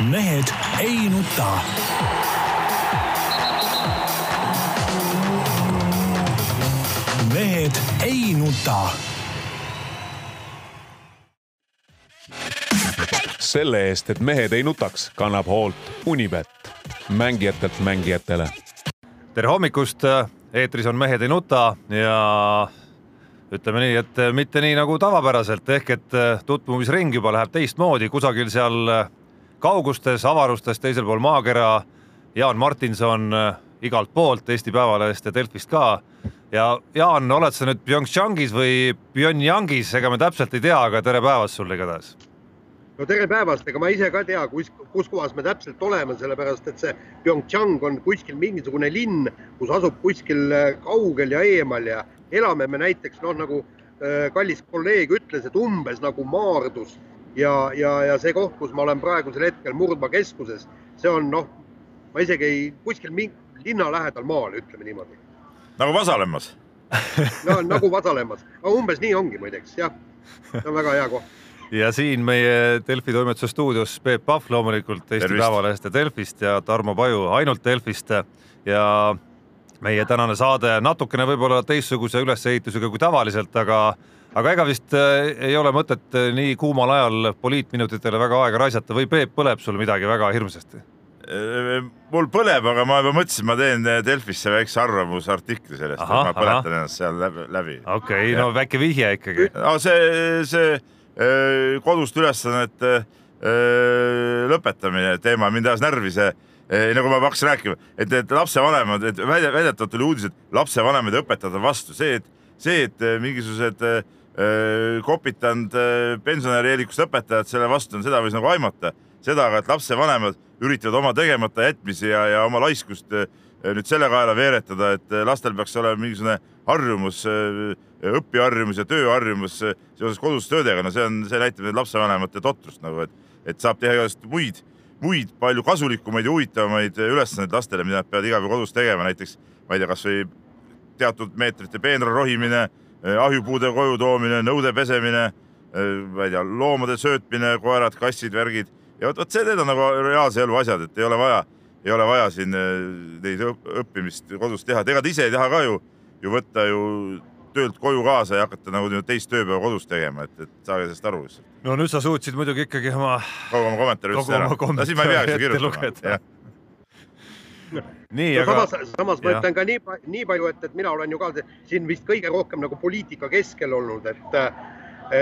mehed ei nuta. mehed ei nuta. selle eest, et mehed ei nutaks, kannab hoolt Unibet, mängijatelt mängijatele. tere hommikust, eetris on Mehed ei nuta ja ütleme nii, et mitte nii nagu tavapäraselt, ehk et tutvumisring juba läheb teistmoodi, kusagil seal kaugustes, avarustes, teisel pool maakera. Jaan Martinson igalt poolt Eesti Päevalehest ja Delfist ka. ja Jaan, oled sa nüüd Pyeongchangis või Pyongyangis, ega me täpselt ei tea, aga tere päevast sulle igatahes. no tere päevast, ega ma ise ka tea, kus, kus kohas me täpselt oleme, sellepärast et see Pyeongchang on kuskil mingisugune linn, kus asub kuskil kaugel ja eemal ja elame me näiteks noh, nagu äh, kallis kolleeg ütles, et umbes nagu Maardus ja, ja, ja see koht, kus ma olen praegusel hetkel Murdmaa keskuses, see on noh, ma isegi ei, kuskil linna lähedal maal, ütleme niimoodi. nagu Vasalemmas. No nagu Vasalemmas, aga umbes nii ongi muideks jah, see on väga hea koht. Ja siin meie Delfi toimetuse stuudios Peep Pahv loomulikult Eesti Tervist. Päevalehest ja Delfist ja Tarmo Paju ainult Delfist. Ja meie tänane saade natukene võib-olla teistsuguse ülesehitusega kui tavaliselt, aga aga ega vist äh, ei ole mõtet äh, nii kuumal ajal poliitminutitele väga aega raisata või Peep, põleb sul midagi väga hirmsasti? Äh, mul põleb, aga ma juba mõtlesin, ma teen Delfisse väikse arvamusartikli sellest, ma põletan aha. ennast seal läbi. okei okay,, no väike vihje ikkagi. no see, see kodust ülesannete lõpetamine teema mind ajas närvi see nagu ma hakkasin rääkima, et need lapsevanemad, et väidetavalt oli uudis, et õpetajad on vastu, see, et see, et mingisugused kopitanud pensionäri eelikust õpetajad selle vastu seda võis nagu aimata. seda aga, et lapsevanemad üritavad oma tegemata jätmisi ja, ja oma laiskust nüüd selle kaela veeretada, et lastel peaks olema mingisugune harjumus, õpiharjumus ja tööharjumus seoses kodus töödega, no see on, see näitab nüüd lapsevanemate totrust nagu, et, et saab teha igasuguseid muid, muid palju kasulikumaid ja huvitavamaid ülesandeid lastele, mida nad peavad iga päev kodus tegema, näiteks ma ei tea, kasvõi teatud meetrite peenra rohimine, ahjupuude koju toomine, nõude pesemine, ma ei tea, loomade söötmine, koerad, kassid, värgid ja vot, vot see, need on nagu reaalse elu asjad, et ei ole vaja ei ole vaja siin äh, neid õppimist kodus teha, et ega ta ise ei taha ka ju, ju võtta ju töölt koju kaasa ja hakata nagu teist tööpäeva kodus tegema, et, et saage sellest aru lihtsalt. no nüüd sa suutsid muidugi ikkagi oma. kogu oma kommentaari ütlesid ära. no siis ma ei peaks ju kirjutama. Nii no,, aga. samas, samas ma ütlen ka nii, nii palju, et, et mina olen ju ka siin vist kõige rohkem nagu poliitika keskel olnud, et,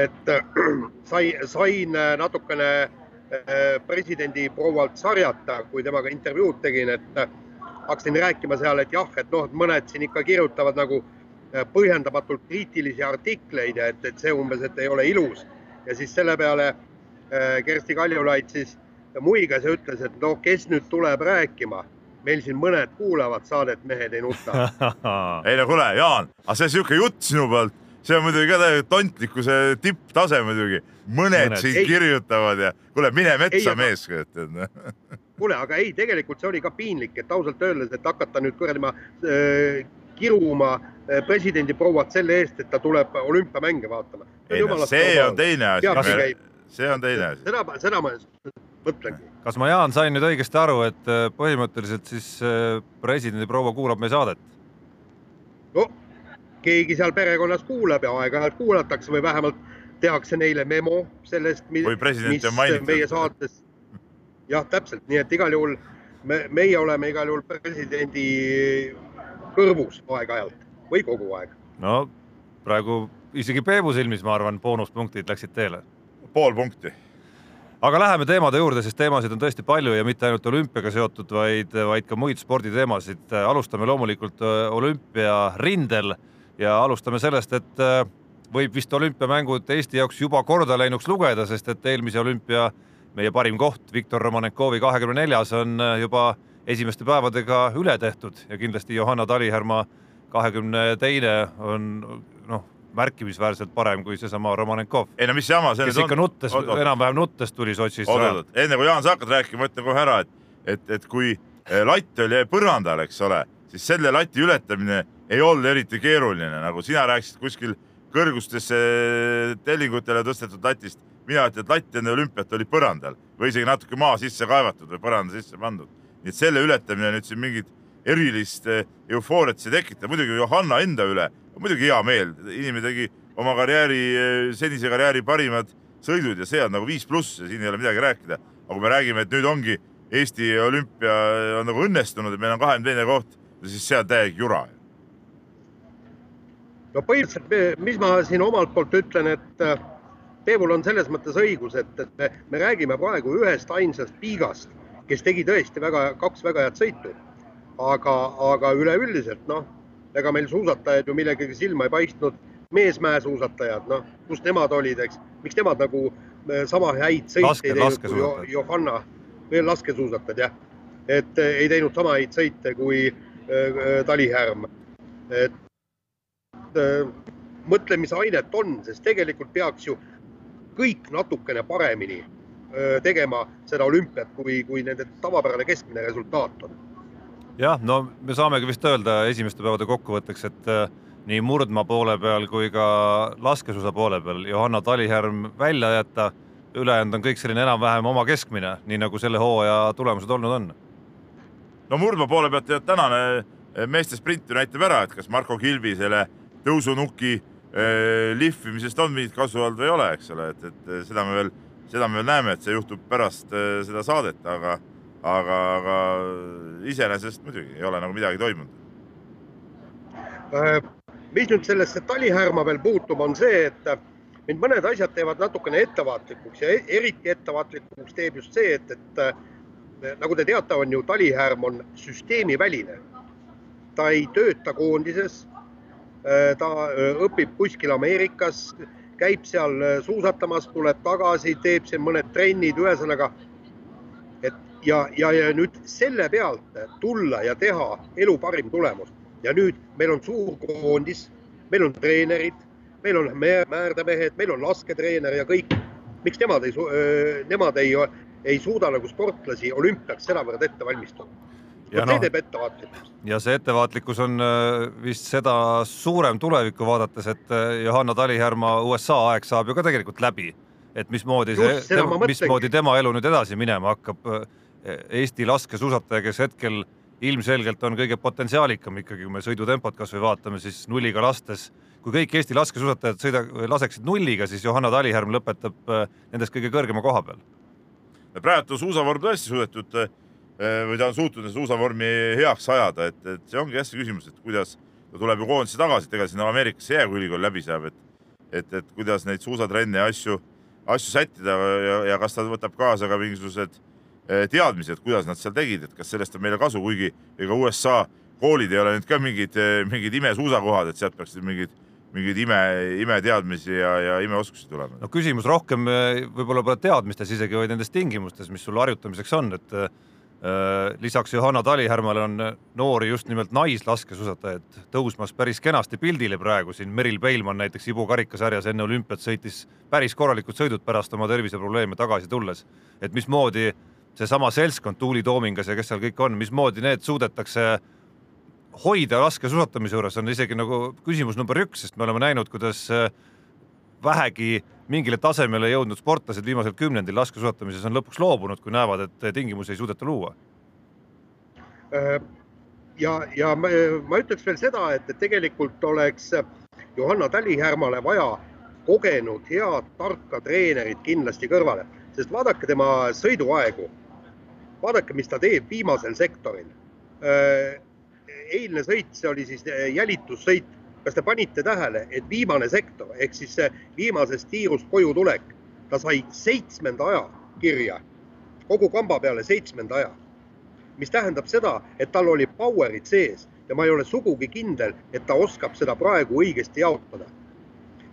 et sai, sain natukene Äh, presidendi proualt sarjata, kui temaga intervjuud tegin, et äh, hakkasin rääkima seal, et jah, et noh, et mõned siin ikka kirjutavad nagu äh, põhjendamatult kriitilisi artikleid ja et, et see umbes, et ei ole ilus. ja siis selle peale Kersti Kaljulaid siis muigas ja ütles, et noh, kes nüüd tuleb rääkima meil siin mõned kuulavad saadet Mehed ei nuta ei no kuule, Jaan, aga see sihuke jutt sinu poolt see on muidugi ka täiesti tontlikkuse tipptase muidugi. mõned siin ei. kirjutavad ja kuule, mine metsa mees. kuule, aga ei, tegelikult see oli ka piinlik, et ausalt öeldes, et hakata nüüd kuradi ma äh, kiruma äh, presidendi prouat selle eest, et ta tuleb olümpiamänge vaatama. ei no see on teine asi. see on teine asi. seda, seda ma mõtlengi. kas ma, Jaan, sain nüüd õigesti aru, et äh, põhimõtteliselt siis äh, presidendi proua kuulab meie saadet? no keegi seal perekonnas kuulab ja aeg-ajalt kuulatakse või vähemalt tehakse neile memo sellest, mis meie saates. jah, täpselt, nii et igal juhul me, meie oleme igal juhul presidendi kõrvus aeg-ajalt või kogu aeg. no praegu isegi Peebu silmis, ma arvan, boonuspunktid läksid teele. pool punkti aga läheme teemade juurde, sest teemasid on tõesti palju ja mitte ainult olümpiaga seotud, vaid, vaid ka muid sporditeemasid. alustame loomulikult olümpiarindel ja alustame sellest, et äh, võib vist olümpiamängud Eesti jaoks juba korda läinuks lugeda, sest et eelmise olümpia meie parim koht, Viktor Romanenkovi kahekümne neljas on äh, juba esimeste päevadega üle tehtud ja kindlasti Johanna Talihärma kahekümne teine on märkimisväärselt parem kui seesama Romanenkov. ei no mis jama see kes ikka nuttes, enam-vähem nuttes tuli Sotšis. enne kui Jaan, sa hakkad rääkima, ütlen kohe ära, et, et, et kui äh, latt oli põrandal, eks ole, siis selle lati ületamine ei olnud eriti keeruline, nagu sina rääkisid kuskil kõrgustesse tellingutele tõstetud latist. mina ütlen, et latt enne olümpiat oli põrandal või isegi natuke maa sisse kaevatud või põranda sisse pandud. nii et selle ületamine nüüd siin mingit erilist eh, eufooriat ei tekita, muidugi Johanna enda üle, muidugi hea meel, inimene tegi oma karjääri, eh, senise karjääri parimad sõidud ja see on nagu viis pluss ja siin ei ole midagi rääkida. aga kui me räägime, et nüüd ongi Eesti olümpia on nagu õnnestunud ja meil on kahekümne teine koht, siis see on täielik jura. no põhimõtteliselt, mis ma siin omalt poolt ütlen, et Peevul on selles mõttes õigus, et, et me, me räägime praegu ühest ainsast piigast, kes tegi tõesti väga, kaks väga head sõitu. Aga, aga üleüldiselt noh, ega meil suusatajaid ju millegagi silma ei paistnud. Meesmäesuusatajad, noh, kus nemad olid, eks, miks nemad nagu äh, sama häid sõite ei teinud kui Johanna, veel laskesuusatajad jah, et äh, ei teinud sama häid sõite kui äh, Talihärm. et mõtlemisainet on, sest tegelikult peaks ju kõik natukene paremini tegema seda olümpiat, kui, kui nende tavapärane keskmine resultaat on. Jah, no me saamegi vist öelda esimeste päevade kokkuvõtteks, et nii murdmaa poole peal kui ka laskesuusa poole peal Johanna Talihärm välja jätta. ülejäänud on kõik selline enam-vähem oma keskmine, nii nagu selle hooaja tulemused olnud on. no murdmaa poole pealt tänane eh, meeste sprint ju näitab ära, et kas Marko Kilbi selle tõusunuki eh, lihvimisest on mingit kasu olnud või ei ole, eks ole, et, et seda me veel, seda me veel näeme, et see juhtub pärast seda saadet, aga, aga, aga iseenesest muidugi ei ole nagu midagi toimunud äh, mis nüüd sellesse talihärma veel puutub, on see, et mind mõned asjad teevad natukene ettevaatlikuks ja e-, eriti ettevaatlikuks teeb just see, et, et nagu te teate, on ju talihärm on süsteemiväline. ta ei tööta koondises. ta õpib kuskil Ameerikas, käib seal suusatamas, tuleb tagasi, teeb siin mõned trennid, ühesõnaga. et ja, ja, ja nüüd selle pealt tulla ja teha elu parim tulemus ja nüüd meil on suur koondis, meil on treenerid, meil on määrdemehed, meil on lasketreener ja kõik. miks nemad ei, nemad ei, ei suuda nagu sportlasi olümpiaks sedavõrd ette valmistada? ja no, see teeb ettevaatlikuks. ja see ettevaatlikkus on vist seda suurem tulevikku vaadates, et Johanna Talihärma USA aeg saab ju ka tegelikult läbi. et mismoodi see, mismoodi tema elu nüüd edasi minema hakkab. Eesti laskesuusataja, kes hetkel ilmselgelt on kõige potentsiaalikam ikkagi, kui me sõidutempot kasvõi vaatame, siis nulliga lastes, kui kõik Eesti laskesuusatajad sõida, laseksid nulliga, siis Johanna Talihärm lõpetab äh, nendest kõige kõrgema koha peal. praegu on suusavorm tõesti suudetud äh, või ta on suutnud suusavormi heaks ajada, et, et see ongi see küsimus, et kuidas ta tuleb ju koondise tagasi, et ega sinna Ameerikasse ei jää, kui ülikool läbi saab, et et, et kuidas neid suusatrenne ja asju, asju sättida ja, ja kas ta võtab kaasa ka mingisugused Eh, teadmised, kuidas nad seal tegid, et kas sellest on meile kasu, kuigi ega USA koolid ei ole nüüd ka mingid, eh, mingid imesuusakohad, et sealt peaksid mingid, mingeid ime, imeteadmisi ja, ja imeoskusi tulema. no küsimus rohkem eh, võib-olla pole teadmistes isegi, vaid nendes tingimustes, mis sul harjutamiseks on, et äh, lisaks Johanna Talihärmale on noori just nimelt naislaskesuusatajaid tõusmas päris kenasti pildile praegu siin. Meril Peilmann näiteks Ibu karikasarjas enne olümpiat sõitis päris korralikud sõidud pärast oma terviseprobleeme tagasi tulles. et mismoodi äh, seesama seltskond, Tuuli Toomingas ja kes seal kõik on, mismoodi need suudetakse hoida laskesuusatamise juures, on isegi nagu küsimus number üks, sest me oleme näinud, kuidas äh, vähegi mingile tasemele jõudnud sportlased viimasel kümnendil laskesuusatamises on lõpuks loobunud, kui näevad, et tingimusi ei suudeta luua. Äh, ja, ja ma, ma ütleks veel seda, et, tegelikult oleks Johanna Talihärmale vaja kogenud head tarka treenerit kindlasti kõrvale, sest vaadake tema sõiduaegu vaadake, mis ta teeb viimasel sektoril. Äh, eilne sõit, see oli siis äh, jälitussõit. kas te panite tähele, et viimane sektor ehk siis viimasest tiirust koju tulek, ta sai seitsmenda aja kirja, kogu kamba peale seitsmenda aja. mis tähendab seda, et tal oli power'id sees ja ma ei ole sugugi kindel, et ta oskab seda praegu õigesti jaotada.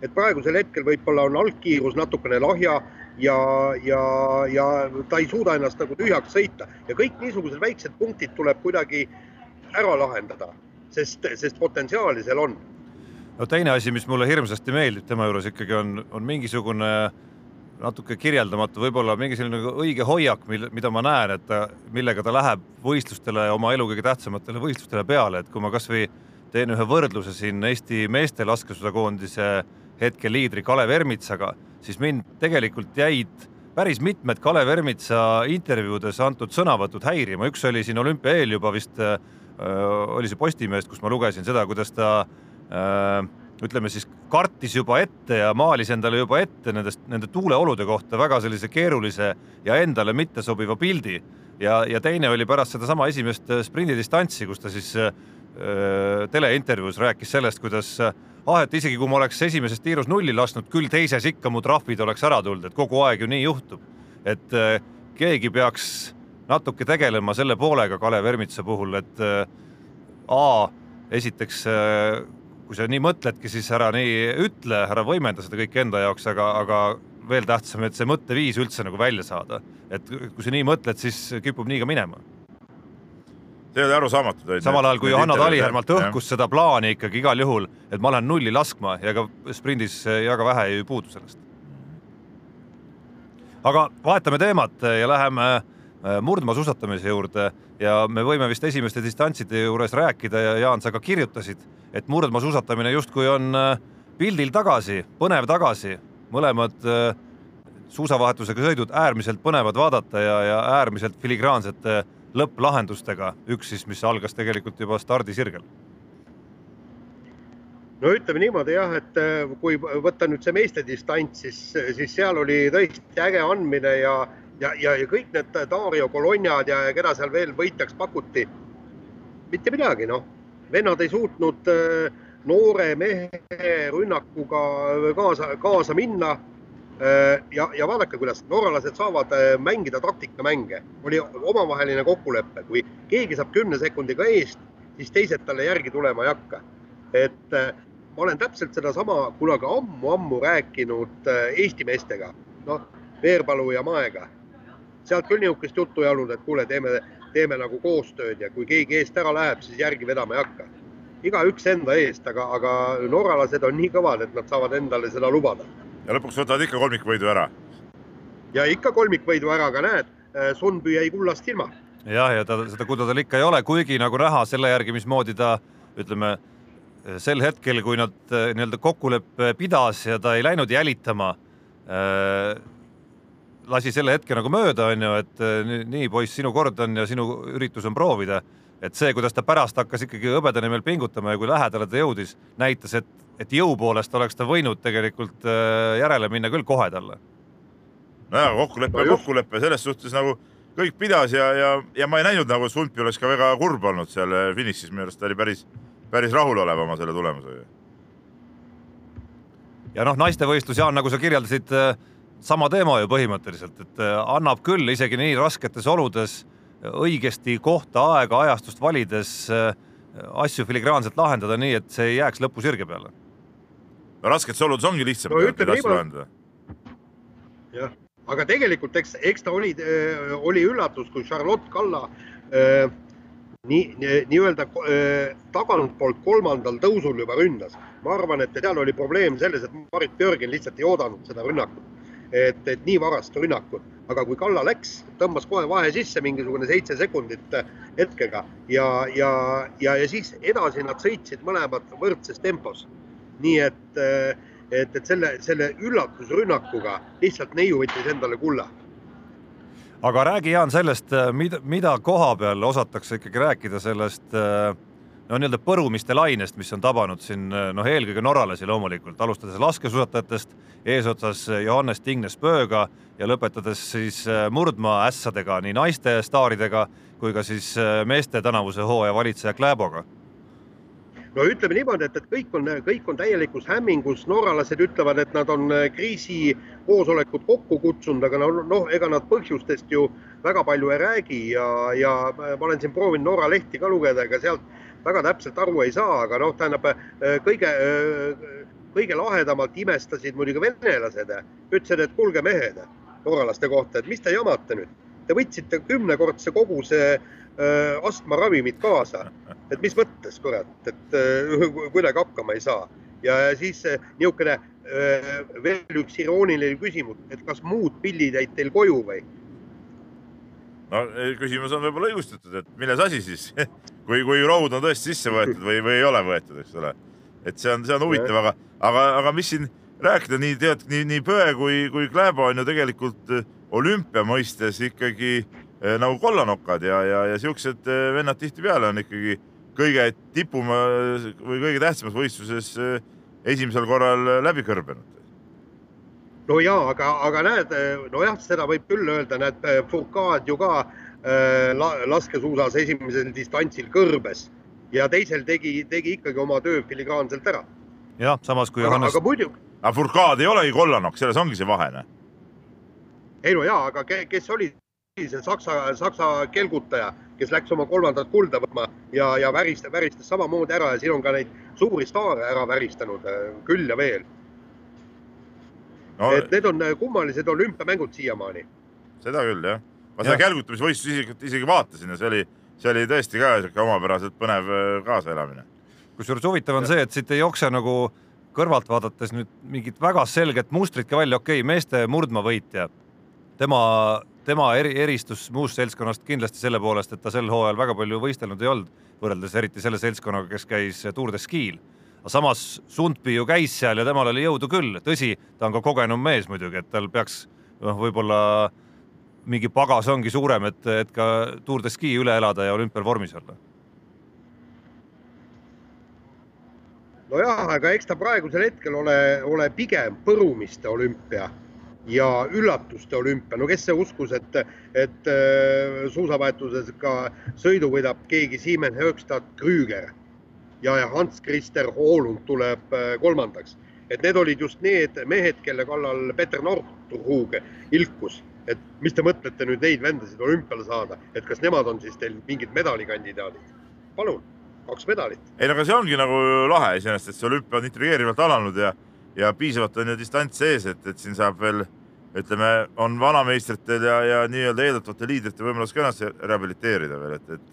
et praegusel hetkel võib-olla on algkiirus natukene lahja ja, ja, ja ta ei suuda ennast nagu tühjaks sõita ja kõik niisugused väiksed punktid tuleb kuidagi ära lahendada, sest, sest potentsiaali seal on. no teine asi, mis mulle hirmsasti meeldib tema juures ikkagi on, on mingisugune natuke kirjeldamatu, võib-olla mingi selline õige hoiak, mille, mida ma näen, et ta, millega ta läheb võistlustele, oma elu kõige tähtsamatele võistlustele peale, et kui ma kasvõi teen ühe võrdluse siin Eesti meeste laskesuusakoondise hetke liidri Kalev Ermitsaga siis mind tegelikult jäid päris mitmed Kalev Ermitsa intervjuudes antud sõnavõtud häirima, üks oli siin olümpia eel juba vist äh, oli see Postimehest, kus ma lugesin seda, kuidas ta äh, ütleme siis kartis juba ette ja maalis endale juba ette nendest, nende tuuleolude kohta väga sellise keerulise ja endale mittesobiva pildi. ja, ja teine oli pärast sedasama esimest sprindidistantsi, kus ta siis äh, teleintervjuus rääkis sellest, kuidas ah, et isegi kui ma oleks esimeses tiirus nulli lasknud, küll teises ikka mu trahvid oleks ära tulnud, et kogu aeg ju nii juhtub. et äh, keegi peaks natuke tegelema selle poolega Kalev Ermitsa puhul, et äh, A esiteks äh, kui sa nii mõtledki, siis ära nii ütle, ära võimenda seda kõike enda jaoks, aga, aga veel tähtsam, et see mõtteviis üldse nagu välja saada. et kui sa nii mõtled, siis kipub nii ka minema. See oli arusaamatu. samal ajal, kui Johanna Talihärmalt õhkus seda plaani ikkagi igal juhul, et ma lähen nulli laskma ja ka sprindis väga vähe ei puudu sellest. aga vahetame teemat ja läheme äh, murdmaasuusatamise juurde ja me võime vist esimeste distantside juures rääkida ja Jaan, sa ka kirjutasid et murdmaasuusatamine justkui on äh, pildil tagasi, põnev tagasi, mõlemad äh, suusavahetusega sõidud äärmiselt põnevad vaadata ja, ja äärmiselt filigraansete lõpplahendustega, üks siis, mis algas tegelikult juba stardisirgel no ütleme niimoodi jah, et äh, kui võtta nüüd see meeste distants, siis, siis seal oli tõesti äge andmine ja, ja, ja, ja kõik need Dario Colonjad ja keda seal veel võitjaks pakuti. mitte midagi, noh vennad ei suutnud äh, noore mehe rünnakuga kaasa, kaasa minna. Äh, ja, ja vaadake, kuidas norralased saavad äh, mängida taktikamänge, oli omavaheline kokkulepe, kui keegi saab kümne sekundiga eest, siis teised talle järgi tulema ei hakka. et ma olen täpselt sedasama kunagi ammu-ammu rääkinud Eesti meestega, noh, Veerpalu ja Maega. sealt küll niisugust juttu ei olnud, et kuule, teeme teeme nagu koostööd ja kui keegi eest ära läheb, siis järgi vedama ei hakka. igaüks enda eest, aga, aga norralased on nii kõvad, et nad saavad endale seda lubada. Ja lõpuks võtavad ikka kolmikvõidu ära. ja ikka kolmikvõidu ära, aga näed, Sundby jäi kullast ilma. jah, ja ta, seda kulla tal ikka ei ole, kuigi nagu näha selle järgi, mismoodi ta ütleme sel hetkel, kui nad eh, nii-öelda kokkuleppe pidas ja ta ei läinud jälitama äh, lasi selle hetke nagu mööda, on ju, et eh, nii, poiss, sinu kord on ja sinu üritus on proovida. et see, kuidas ta pärast hakkas ikkagi hõbeda nimel pingutama ja kui lähedale ta jõudis, näitas, et, et jõu poolest oleks ta võinud tegelikult eh, järele minna küll kohe talle. nojah, kokkulepe on kokkulepe, selles suhtes nagu kõik pidas ja, ja, ja ma ei näinud nagu Sundby oleks ka väga kurb olnud seal eh, finišis, minu arust ta oli päris, päris rahulolev oma selle tulemusega. ja noh, naistevõistlus, Jaan, nagu sa kirjeldasid sama teema ju põhimõtteliselt, et äh, annab küll isegi nii rasketes oludes õigesti kohta, aega, ajastust valides äh, asju filigraanselt lahendada nii, et see ei jääks lõpus sirge peale. No rasketes oludes ongi lihtsam no, asju lahendada. jah, aga tegelikult eks, eks ta oli, äh, oli üllatus, kui Charlotte Kalla äh, nii, nii-öelda äh, tagantpoolt kolmandal tõusul juba ründas. ma arvan, et seal oli probleem selles, et Marit Björgen lihtsalt ei oodanud seda rünnakut et, et nii varast rünnakut, aga kui Kalla läks, tõmbas kohe vahe sisse mingisugune seitse sekundit hetkega ja, ja, ja, ja siis edasi nad sõitsid mõlemad võrdses tempos. Nii et, äh, et, et selle, selle üllatusrünnakuga lihtsalt neiu võttis endale kulla. Aga räägi, Jaan, sellest, äh, mida, mida koha peal osatakse ikkagi rääkida sellest äh, no nii-öelda põrumiste lainest, mis on tabanud siin noh, eelkõige norralasi loomulikult, alustades laskesuusatajatest, eesotsas Johannes Tingnes Pööga ja lõpetades siis murdmaässadega, nii naiste staaridega kui ka siis meeste tänavuse hooaja valitseja Kläboga no ütleme niimoodi, et, et kõik on, kõik on täielikus hämmingus, norralased ütlevad, et nad on äh, kriisikoosolekud kokku kutsunud, aga noh no,, ega nad põhjustest ju väga palju ei räägi ja, ja ma olen siin proovinud Norra lehti ka lugeda, ega sealt väga täpselt aru ei saa, aga noh, tähendab äh, kõige, äh, kõige lahedamalt imestasid muidugi venelased. ütlesid, et kuulge mehed, norralaste kohta, et mis te jamate nüüd. Te võtsite kümnekordse koguse äh, astmaravimit kaasa. et mis mõttes, kurat, et kuidagi hakkama ei saa. ja siis niisugune veel üks irooniline küsimus, et kas muud pillid jäid teil koju või? no küsimus on võib-olla õigustatud, et milles asi siis kui, kui rohud on tõesti sisse võetud või, või ei ole võetud, eks ole. et see on, see on huvitav, aga, aga, aga mis siin rääkida nii tead nii, nii Pöe kui, kui Kläbo on ju tegelikult olümpia mõistes ikkagi eh, nagu kollanokad ja, ja, ja siuksed vennad tihtipeale on ikkagi kõige tipuma või kõige tähtsamas võistluses esimesel korral läbi kõrbenud. no ja, aga, aga näed, nojah, seda võib küll öelda, näed, Fourcade ju ka äh, laskesuusas esimesel distantsil kõrbes ja teisel tegi, tegi ikkagi oma töö filigraanselt ära. jah, samas kui Johannes. aga muidugi. aga Fourcade ei olegi kollanokk, selles ongi see vahe, noh. ei no ja, aga kes oli see Saksa, Saksa kelgutaja, kes läks oma kolmandat kulda võtma ja, ja väristas, väristas samamoodi ära ja siin on ka neid suuri staare ära väristanud äh, küll ja veel no,. et need on äh, kummalised olümpiamängud siiamaani. seda küll jah, ma seda kälgutamisvõistlust isegi, isegi vaatasin ja see oli, see oli tõesti ka sihuke omapäraselt põnev äh, kaasaelamine. kusjuures huvitav on see, et siit ei jookse nagu kõrvalt vaadates nüüd mingit väga selget mustrit ka välja, okei okay,, meeste murdmaavõitja, tema, tema eri, eristus muust seltskonnast kindlasti selle poolest, et ta sel hooajal väga palju võistelnud ei olnud võrreldes eriti selle seltskonnaga, kes käis Tour de Ski'l. samas Sundby ju käis seal ja temal oli jõudu küll, tõsi, ta on ka kogenum mees muidugi, et tal peaks noh, võib-olla mingi pagas ongi suurem, et, et ka Tour de Ski üle elada ja olümpial vormis olla. nojah, aga eks ta praegusel hetkel ole, ole pigem põrumiste olümpia ja üllatuste olümpia, no kes see uskus, et, et äh, suusavahetuses ka sõidu võidab keegi Siemens Högstad Krüger ja, ja Hans-Christer Hoolund tuleb äh, kolmandaks. et need olid just need mehed, kelle kallal Peter Nordruug ilkus, et mis te mõtlete nüüd neid vendasid olümpiale saada, et kas nemad on siis teil mingid medalikandidaadid? palun, kaks medalit. ei no aga see ongi nagu lahe iseenesest, et see olümpia on intrigeerivalt alanud ja ja piisavalt on ju distants sees, et, et siin saab veel ütleme, on vanameistritel ja, ja nii-öelda eeldatavate liidrite võimalus ka ennast rehabiliteerida veel, et, et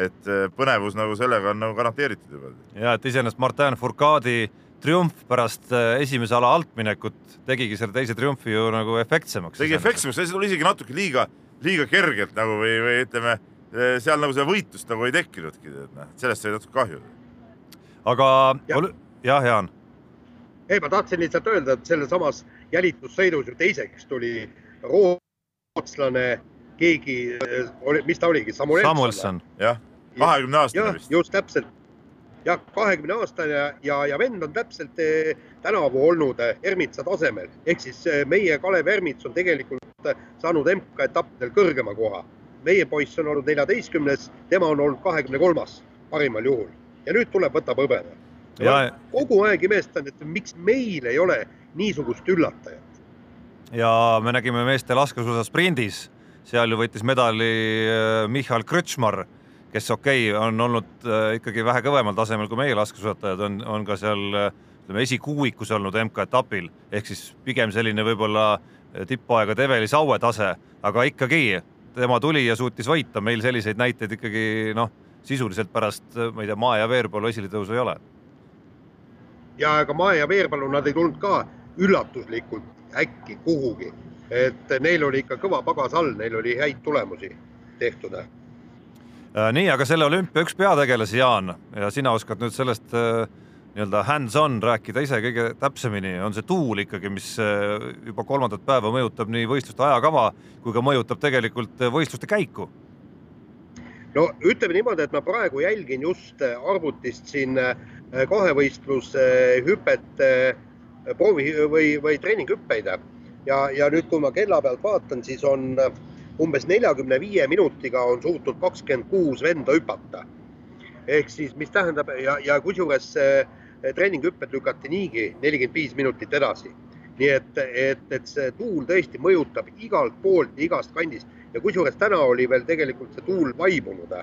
et põnevus nagu sellega on nagu garanteeritud juba. ja et iseenesest Martin Fourcade'i triumf pärast äh, esimese ala altminekut tegigi selle teise triumfi ju nagu efektsemaks. tegi efektsemaks, see tuli isegi natuke liiga, liiga kergelt nagu või, või ütleme, seal nagu seda võitlust nagu ei tekkinudki, et noh, sellest sai natuke kahju. aga jah ja,, Jaan ei, ma tahtsin lihtsalt öelda, et sellesamas jälitussõidus ju teiseks tuli rootslane, keegi, mis ta oligi, Samuelson, Samuelson.? jah, kahekümne aastane vist. just täpselt, jah, kahekümne aastane ja, ja, ja vend on täpselt eh, tänavu olnud eh, Ermitsa tasemel, ehk siis eh, meie Kalev Ermits on tegelikult saanud MK-etappidel kõrgema koha. meie poiss on olnud neljateistkümnes, tema on olnud kahekümne kolmas parimal juhul ja nüüd tuleb, võtab hõbeda ja kogu aeg imestan, et miks meil ei ole niisugust üllatajat. ja me nägime meeste laskesuusa sprindis, seal ju võitis medali äh, Michal Krõtšmar, kes okei okay,, on olnud äh, ikkagi vähe kõvemal tasemel kui meie laskesuusatajad, on, on ka seal äh, ütleme esikuuikus olnud MK-etapil, ehk siis pigem selline võib-olla tippaegade Eveli Saue tase, aga ikkagi tema tuli ja suutis võita, meil selliseid näiteid ikkagi noh, sisuliselt pärast, ma ei tea, Maa ja Veerpalu esiletõusu ei ole ja ega Mae ja Veerpalu, nad ei tulnud ka üllatuslikult äkki kuhugi. et neil oli ikka kõva pagas all, neil oli häid tulemusi tehtud. Äh, nii, aga selle olümpia üks peategelasi, Jaan, ja sina oskad nüüd sellest äh, nii-öelda hands-on rääkida ise kõige täpsemini, on see tuul ikkagi, mis äh, juba kolmandat päeva mõjutab nii võistluste ajakava kui ka mõjutab tegelikult võistluste käiku no ütleme niimoodi, et ma praegu jälgin just arvutist siin Äh, kahevõistluse hüpet, äh, proovi või, või treeninghüppeid. ja, ja nüüd, kui ma kella pealt vaatan, siis on äh, umbes neljakümne viie minutiga on suutnud kakskümmend kuus venda hüpata. ehk siis, mis tähendab ja, ja kusjuures treeninghüpped lükati niigi nelikümmend viis minutit edasi. nii et, et, et see tuul tõesti mõjutab igalt poolt igast kandist ja kusjuures täna oli veel tegelikult see tuul vaibunud.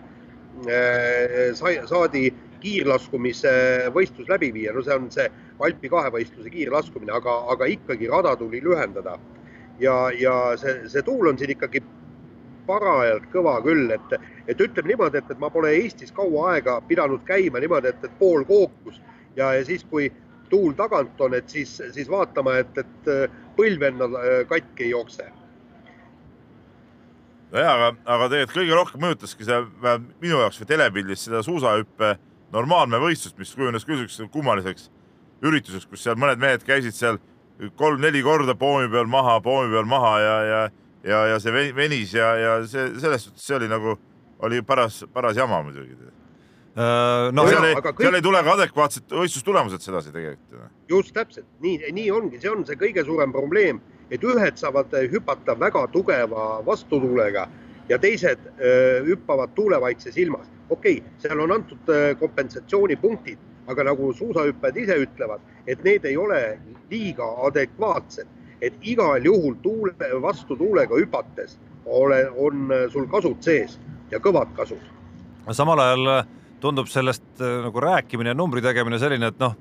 sai, saadi kiirlaskumise võistlus läbi viia, no see on see Alpi kahevõistluse kiirlaskumine, aga, aga ikkagi rada tuli lühendada. ja, ja see, see tuul on siin ikkagi parajalt kõva küll, et, et ütleme niimoodi, et, et ma pole Eestis kaua aega pidanud käima niimoodi, et, et pool kookus ja, ja siis, kui tuul tagant on, et siis, siis vaatama, et, et põlv endal äh, katki ei jookse nojah, aga, aga tegelikult kõige rohkem mõjutaski see minu jaoks või telepildis seda suusahüppe normaalne võistlus, mis kujunes küll siukseks kummaliseks ürituseks, kus seal mõned mehed käisid seal kolm-neli korda poomi peal maha, poomi peal maha ja, ja, ja, ja see venis ja, ja see selles suhtes see oli nagu, oli paras, paras jama muidugi Äh, no seal, ei, kõik... seal ei tule ka adekvaatsed võistlustulemused sedasi tegelikult. just täpselt, nii, nii ongi, see on see kõige suurem probleem, et ühed saavad hüpata väga tugeva vastutuulega ja teised öö, hüppavad tuulevaikses ilmas. okei okay,, seal on antud kompensatsioonipunktid, aga nagu suusahüppajad ise ütlevad, et need ei ole liiga adekvaatsed, et igal juhul tuule, vastu tuulega hüpates ole, on sul kasud sees ja kõvad kasud. samal ajal tundub sellest nagu rääkimine ja numbri tegemine selline, et noh,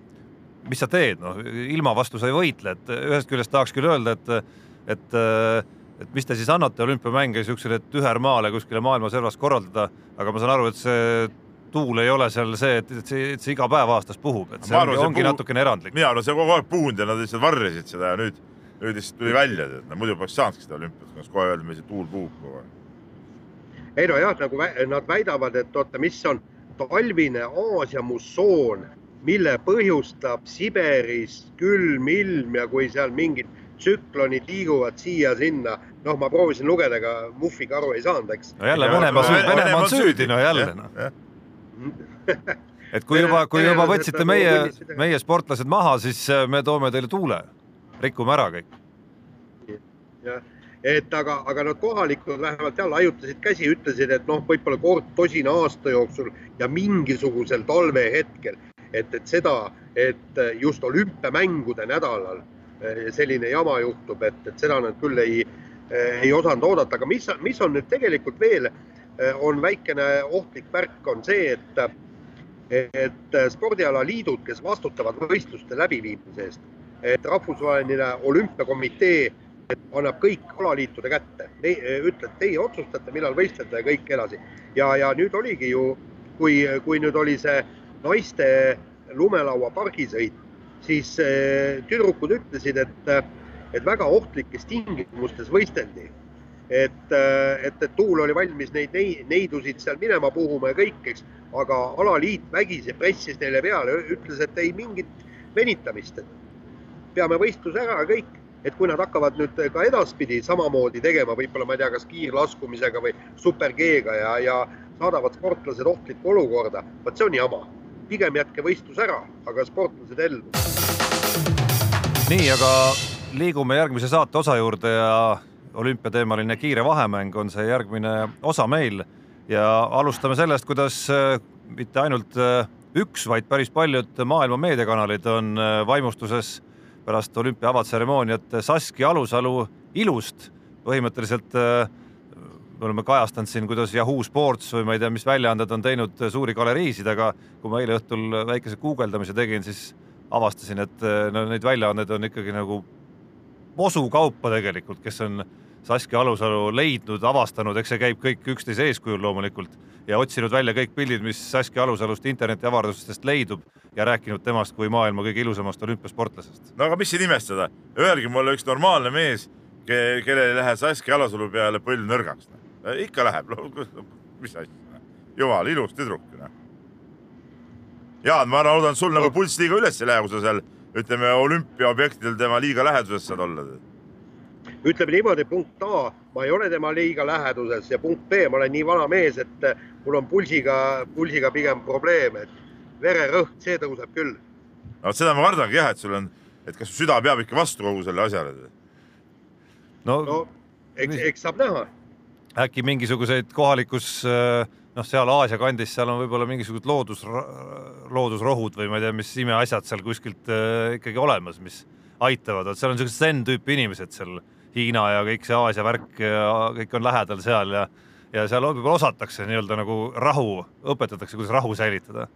mis sa teed, noh ilma vastu sa ei võitle, et ühest küljest tahaks küll öelda, et, et, et mis te siis annate olümpiamänge siuksele tühermaale kuskile maailma servas korraldada, aga ma saan aru, et see tuul ei ole seal see, et, et see, et see iga päev aastas puhub, et see arvan, ongi, ongi puhu... natukene erandlik. mina arvan, see on kogu aeg puhunud ja nad lihtsalt varjasid seda ja nüüd, nüüd lihtsalt tuli välja, et no, muidu poleks saanudki seda olümpiat, kas kohe öelda, meil see tuul puhub kogu aeg. ei no jah, nagu nad väidavad, et oota, mis on talvine Aasia mussoon, mille põhjustab Siberis külm ilm ja kui seal mingid tsüklonid liiguvad siia-sinna, noh, ma proovisin lugeda, aga muffiga aru ei saanud, eks. no jälle Venemaa süüdi, Venemaa on süüdi, no jälle noh. et kui juba, kui juba võtsite meie, meie sportlased maha, siis äh, me toome teile tuule, rikume ära kõik. jah. Et aga, aga nad kohalikud vähemalt jah laiutasid käsi, ütlesid, et noh, võib-olla kord tosina aasta jooksul ja mingisugusel talvehetkel, et, et seda, et just olümpiamängude nädalal selline jama juhtub, et, et seda nad küll ei, eh, ei osanud oodata, aga mis, mis on nüüd tegelikult veel, eh, on väikene ohtlik värk, on see, et, et spordialaliidud, kes vastutavad võistluste läbiviimise eest, et rahvusvaheline olümpiakomitee annab kõik alaliitude kätte, ütleb, teie otsustate, millal võistlete ja kõik edasi. ja, ja nüüd oligi ju, kui, kui nüüd oli see naiste lumelaua pargisõit, siis eh, tüdrukud ütlesid, et, et väga ohtlikes tingimustes võisteldi. et, et, et tuul oli valmis neid neidusid seal minema puhuma ja kõik, eks, aga alaliit vägisi pressis neile peale, ütles, et ei mingit venitamist, et peame võistluse ära ja kõik et kui nad hakkavad nüüd ka edaspidi samamoodi tegema, võib-olla ma ei tea, kas kiirlaskumisega või super G-ga ja, ja saadavad sportlased ohtlikku olukorda, vot see on jama. Pigem jätke võistlus ära, aga sportlased ellu. nii, aga liigume järgmise saate osa juurde ja olümpiateemaline kiire vahemäng on see järgmine osa meil ja alustame sellest, kuidas äh, mitte ainult äh, üks, vaid päris paljud maailma meediakanalid on äh, vaimustuses pärast olümpia avatseremooniat Saskia Alusalu ilust. põhimõtteliselt äh, me oleme kajastanud siin, kuidas Yahoo Sports või ma ei tea, mis väljaanded on teinud suuri galeriisid, aga kui ma eile õhtul väikese guugeldamise tegin, siis avastasin, et äh, no neid väljaandeid on ikkagi nagu mosukaupa tegelikult, kes on Saskia Alusalu leidnud, avastanud, eks see käib kõik üksteise eeskujul loomulikult ja otsinud välja kõik pildid, mis Saskia Alusalust internetiavardustest leidub ja rääkinud temast kui maailma kõige ilusamast olümpiasportlasest. no aga mis siin imestada, öelge mulle üks normaalne mees, kellel ei lähe Saskia Alasalu peale põlv nõrgaks. Ikka läheb, mis asja, jumal, ilus tüdruk. Noh. Jaan, ma loodan, sul nagu pulss liiga üles ei lähe, kui sa seal ütleme olümpiaobjektidel tema liiga läheduses saad olla ütleme niimoodi, punkt A, ma ei ole tema liiga läheduses ja punkt B, ma olen nii vana mees, et mul on pulsiga, pulsiga pigem probleem, et vererõhk, see tõuseb küll. no seda ma kardangi jah, et sul on, et kas süda peab ikka vastu kogu sellele asjale. no, no eks, eks saab näha. Äkki mingisuguseid kohalikus noh, seal Aasia kandis, seal on võib-olla mingisugused loodus, loodusrohud või ma ei tea, mis imeasjad seal kuskilt äh, ikkagi olemas, mis aitavad, vot seal on siuksed zen tüüpi inimesed seal Hiina ja kõik see Aasia värk ja kõik on lähedal seal ja, ja seal võib-olla osatakse nii-öelda nagu rahu, õpetatakse, kuidas rahu säilitada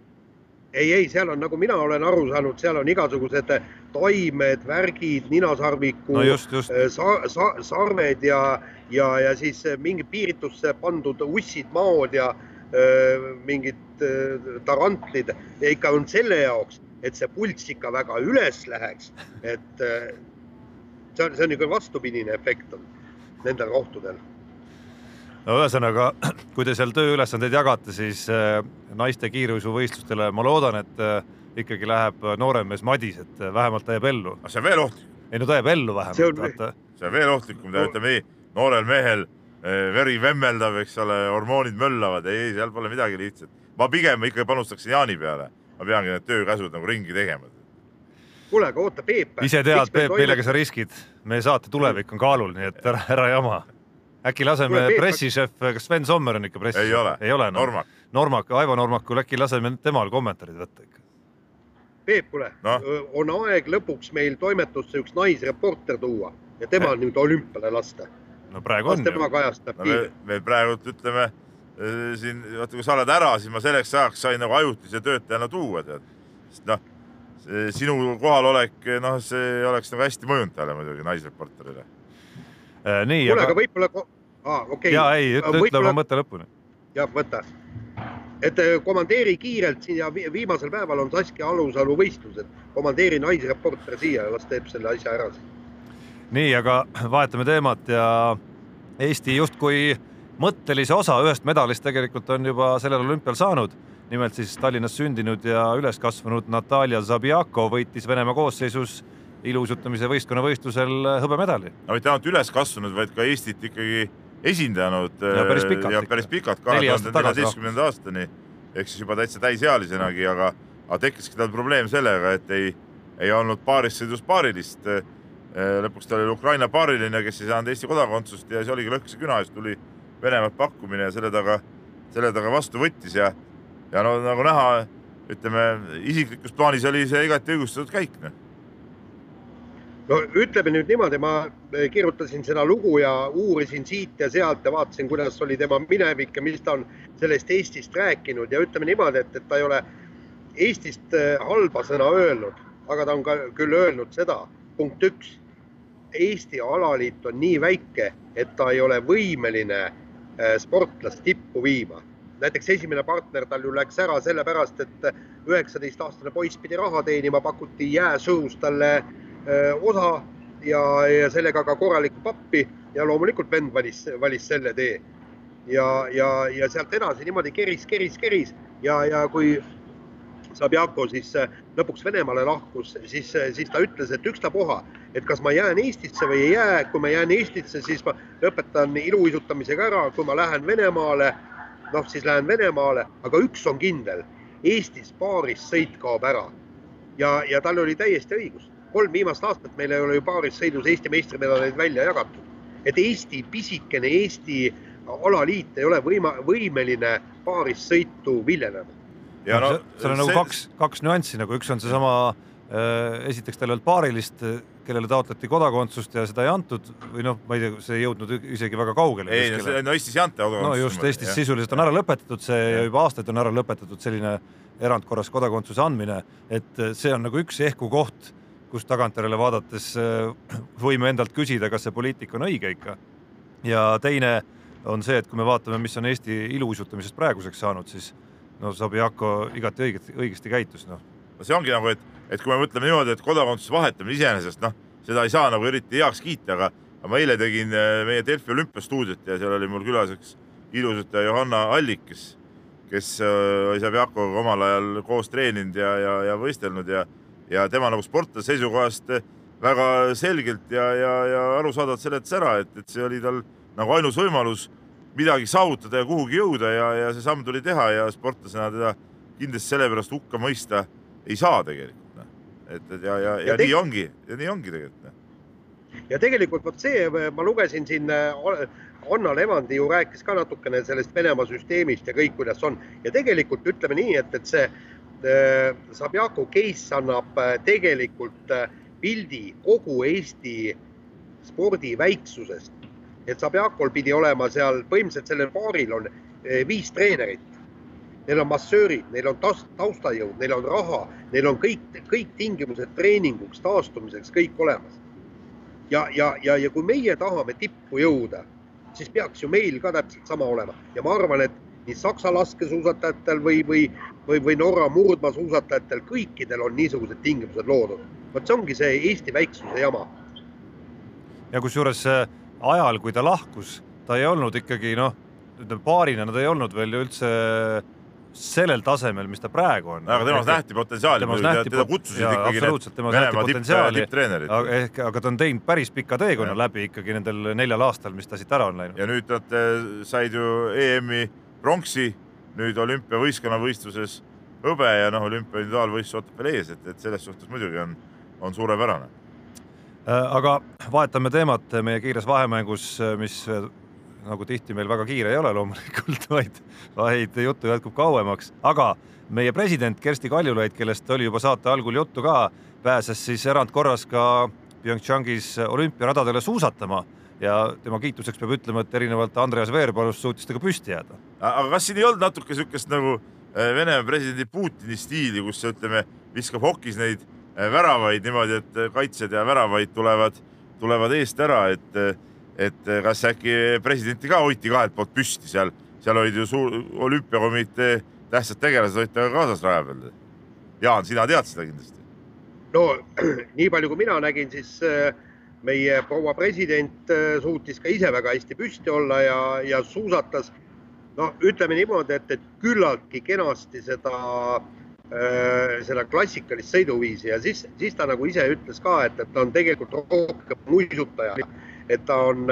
ei, ei, seal on, nagu mina olen aru saanud, seal on igasugused taimed, värgid, ninasarviku no just, just. Eh, sa, sa, sarved ja, ja, ja siis mingi piiritusse pandud ussid, maod ja öö, eh, mingid öö, eh, tarantlid ja ikka on selle jaoks, et see pulss ikka väga üles läheks, et öö, see on, see on niisugune vastupidine efekt on nendel kohtadel. No ühesõnaga, kui te seal tööülesandeid jagate, siis äh, naiste kiirusuvõistlustele ma loodan, et äh, ikkagi läheb noorem mees Madis, et äh, vähemalt ta jääb ellu. see on veel ohtlikum. ei no ta jääb ellu See on- vähemalt, vaata. see on veel ohtlikum, ta ütleb ei, noorel mehel eh, veri vemmeldab, eks ole, hormoonid möllavad, ei, seal pole midagi lihtsat. ma pigem ikkagi panustaksin Jaani peale, ma peangi need töökäsud nagu ringi tegema. kuule, aga oota, Peep. ise tead, Peep, millega sa riskid, meie saate tulevik on kaalul, nii et ära, ära jama. Äkki laseme pressišef, kas Sven Sommer on ikka pressišef? ei ole, ei ole no.. Normak. Normak, Aivo Normakul äkki laseme temal kommentaarid võtta ikka. Peep, kuule Noh., on aeg lõpuks meil toimetusse üks naisreporter tuua ja tema nüüd olümpiale lasta. no praegu las on tema kajastab no me, me praegu ütleme eh, siin, vaata kui sa oled ära, siis ma selleks ajaks sain nagu ajutise töötajana tuua, tead. sest noh, sinu kohalolek, noh, see oleks nagu hästi mõjunud talle muidugi, naisreporterile. Äh, nii, kuule, aga võib-olla, aa, okei okay.. ja ei, ütle, ütle oma mõtte lõpuni. jah, võta. et eh, komandeeri kiirelt siin ja vi- viimasel päeval on Saskia Alusalu võistlused. komandeeri naisreporter siia ja las teeb selle asja ära siis. nii, aga vahetame teemat ja Eesti justkui mõttelise osa ühest medalist tegelikult on juba sellel olümpial saanud. nimelt siis Tallinnas sündinud ja üles kasvanud Natalja Zabiako võitis Venemaa koosseisus iluuisutamise võistkonnavõistlusel hõbemedali. no mitte ainult üles kasvanud, vaid ka Eestit ikkagi esindanud. Ja päris pikalt ja päris pikalt, kahe tuhande neljateistkümnenda aastani ehk siis juba täitsa täisealisenagi, aga, aga tekkiski tal probleem sellega, et ei, ei olnud paarissõidus paarilist. lõpuks ta oli Ukraina paariline, kes ei saanud Eesti kodakondsust ja see oligi lõhkise küna eest tuli Venemaalt pakkumine ja selle taga, selle taga vastu võttis ja, ja no nagu näha, ütleme isiklikus plaanis oli see igati õigustatud käik, noh. No ütleme nüüd niimoodi, ma eh, kirjutasin seda lugu ja uurisin siit ja sealt ja vaatasin, kuidas oli tema minevik ja mis ta on sellest Eestist rääkinud ja ütleme niimoodi, et, et ta ei ole Eestist eh, halba sõna öelnud, aga ta on ka küll öelnud seda, punkt üks. Eesti alaliit on nii väike, et ta ei ole võimeline eh, sportlast tippu viima. näiteks esimene partner tal ju läks ära sellepärast, et üheksateistaastane poiss pidi raha teenima, pakuti jääsuus talle öö, osa ja, ja sellega ka korralikku pappi ja loomulikult vend valis, valis selle tee. ja, ja, ja sealt edasi niimoodi keris, keris, keris ja, ja kui Sabjako siis äh, lõpuks Venemaale lahkus, siis, siis ta ütles, et ükstapuha, et kas ma jään Eestisse või ei jää, kui ma jään Eestisse, siis ma lõpetan iluuisutamisega ära, kui ma lähen Venemaale, noh siis lähen Venemaale, aga üks on kindel, Eestis paaris sõit kaob ära ja, ja tal oli täiesti õigus. Kolm viimast aastat meil ei ole ju paarissõidus Eesti meistrimedaleid välja jagatud. et Eesti pisikene Eesti alaliit ei ole võima-, võimeline paarissõitu viljelema. ja no, seal on nagu kaks, kaks nüanssi nagu üks on seesama äh, esiteks tal ei olnud paarilist, kellele taotleti kodakondsust ja seda ei antud või noh, ma ei tea, see ei jõudnud isegi väga kaugele. ei, no see, no Eestis ei anta no just Eestis. sisuliselt on ära lõpetatud see ja juba aastaid on ära lõpetatud selline erandkorras kodakondsuse andmine, et see on nagu üks ehku koht, kus tagantjärele vaadates äh, võime endalt küsida, kas see poliitika on õige ikka. ja teine on see, et kui me vaatame, mis on Eesti iluuisutamisest praeguseks saanud, siis no Sabjako igati õigesti, õigesti käitus, noh. no see ongi nagu, et, et kui me mõtleme niimoodi, et kodakondsuse vahetamine iseenesest noh, seda ei saa nagu eriti heaks kiita, aga, ma eile tegin äh, meie Delfi olümpiastuudiot ja seal oli mul külas üks ilusataja Johanna Allik, kes, kes äh, oli Sabjakoga omal ajal koos treeninud ja, ja, ja võistelnud ja, ja tema nagu sportlase seisukohast väga selgelt ja, ja, ja arusaadavalt seletas ära, et, et see oli tal nagu ainus võimalus midagi saavutada ja kuhugi jõuda ja, ja see samm tuli teha ja sportlasena teda kindlasti sellepärast hukka mõista ei saa tegelikult. et, et ja, ja, ja, Ja nii ongi ja nii ongi tegelikult. noh. ja tegelikult vot see, ma lugesin siin, Anna Levandi ju rääkis ka natukene sellest Venemaa süsteemist ja kõik, kuidas on ja tegelikult ütleme nii, et, et see äh, Sabjako case annab äh, tegelikult äh, pildi kogu Eesti spordi väiksusest. et Sabjakol pidi olema seal põhimõtteliselt sellel paaril on äh, viis treenerit. Neil on massöörid, neil on taust- taustajõud, neil on raha, neil on kõik, kõik tingimused treeninguks, taastumiseks kõik olemas ja, ja, ja, ja kui meie tahame tippu jõuda, siis peaks ju meil ka täpselt sama olema ja ma arvan, et nii Saksa laskesuusatajatel või, või, või, või Norra murdmaasuusatajatel, kõikidel on niisugused tingimused loodud. vot see ongi see Eesti väiksuse jama. ja kusjuures äh, ajal, kui ta lahkus, ta ei olnud ikkagi noh, ütleme paarina ta ei olnud veel ju üldse sellel tasemel, mis ta praegu on. aga temas nähti potentsiaali teda kutsusid jaa, ikkagi need nähti Venemaa tipptreenerid. aga ehk, aga ta on teinud päris pika teekonna Jah. läbi ikkagi nendel neljal aastal, mis ta siit ära on läinud. ja nüüd nad eh, said ju EM-i pronksi, nüüd olümpiavõistkonnavõistluses hõbe ja noh, olümpia individuaalvõistlus ootab veel ees, et, et selles suhtes muidugi on, on suurepärane. Äh, aga vahetame teemat meie kiires vahemängus, mis äh, nagu tihti meil väga kiire ei ole loomulikult, vaid, vaid juttu jätkub kauemaks, aga meie president Kersti Kaljulaid, kellest oli juba saate algul juttu ka, pääses siis erandkorras ka PyeongChangis olümpiaradadele suusatama ja tema kiituseks peab ütlema, et erinevalt Andreas Veerpalust suutis ta ka püsti jääda. Aga kas siin ei olnud natuke niisugust nagu eh, Venemaa presidendi Putini stiili, kus ütleme, viskab hokis neid eh, väravaid niimoodi, et eh, kaitsjad ja väravaid tulevad, tulevad eest ära, et, et kas äkki presidenti ka hoiti kahelt poolt püsti seal, seal olid ju suur olümpiakomitee tähtsad tegelased olid temaga kaasas raja peal. Jaan, sina tead seda kindlasti? no nii palju, kui mina nägin, siis äh, meie proua president äh, suutis ka ise väga hästi püsti olla ja, ja suusatas. No ütleme niimoodi, et, et küllaltki kenasti seda, seda klassikalist sõiduviisi. Ja siis, siis ta nagu ise ütles ka, et, et ta on tegelikult rohkem uisutaja. Et ta on,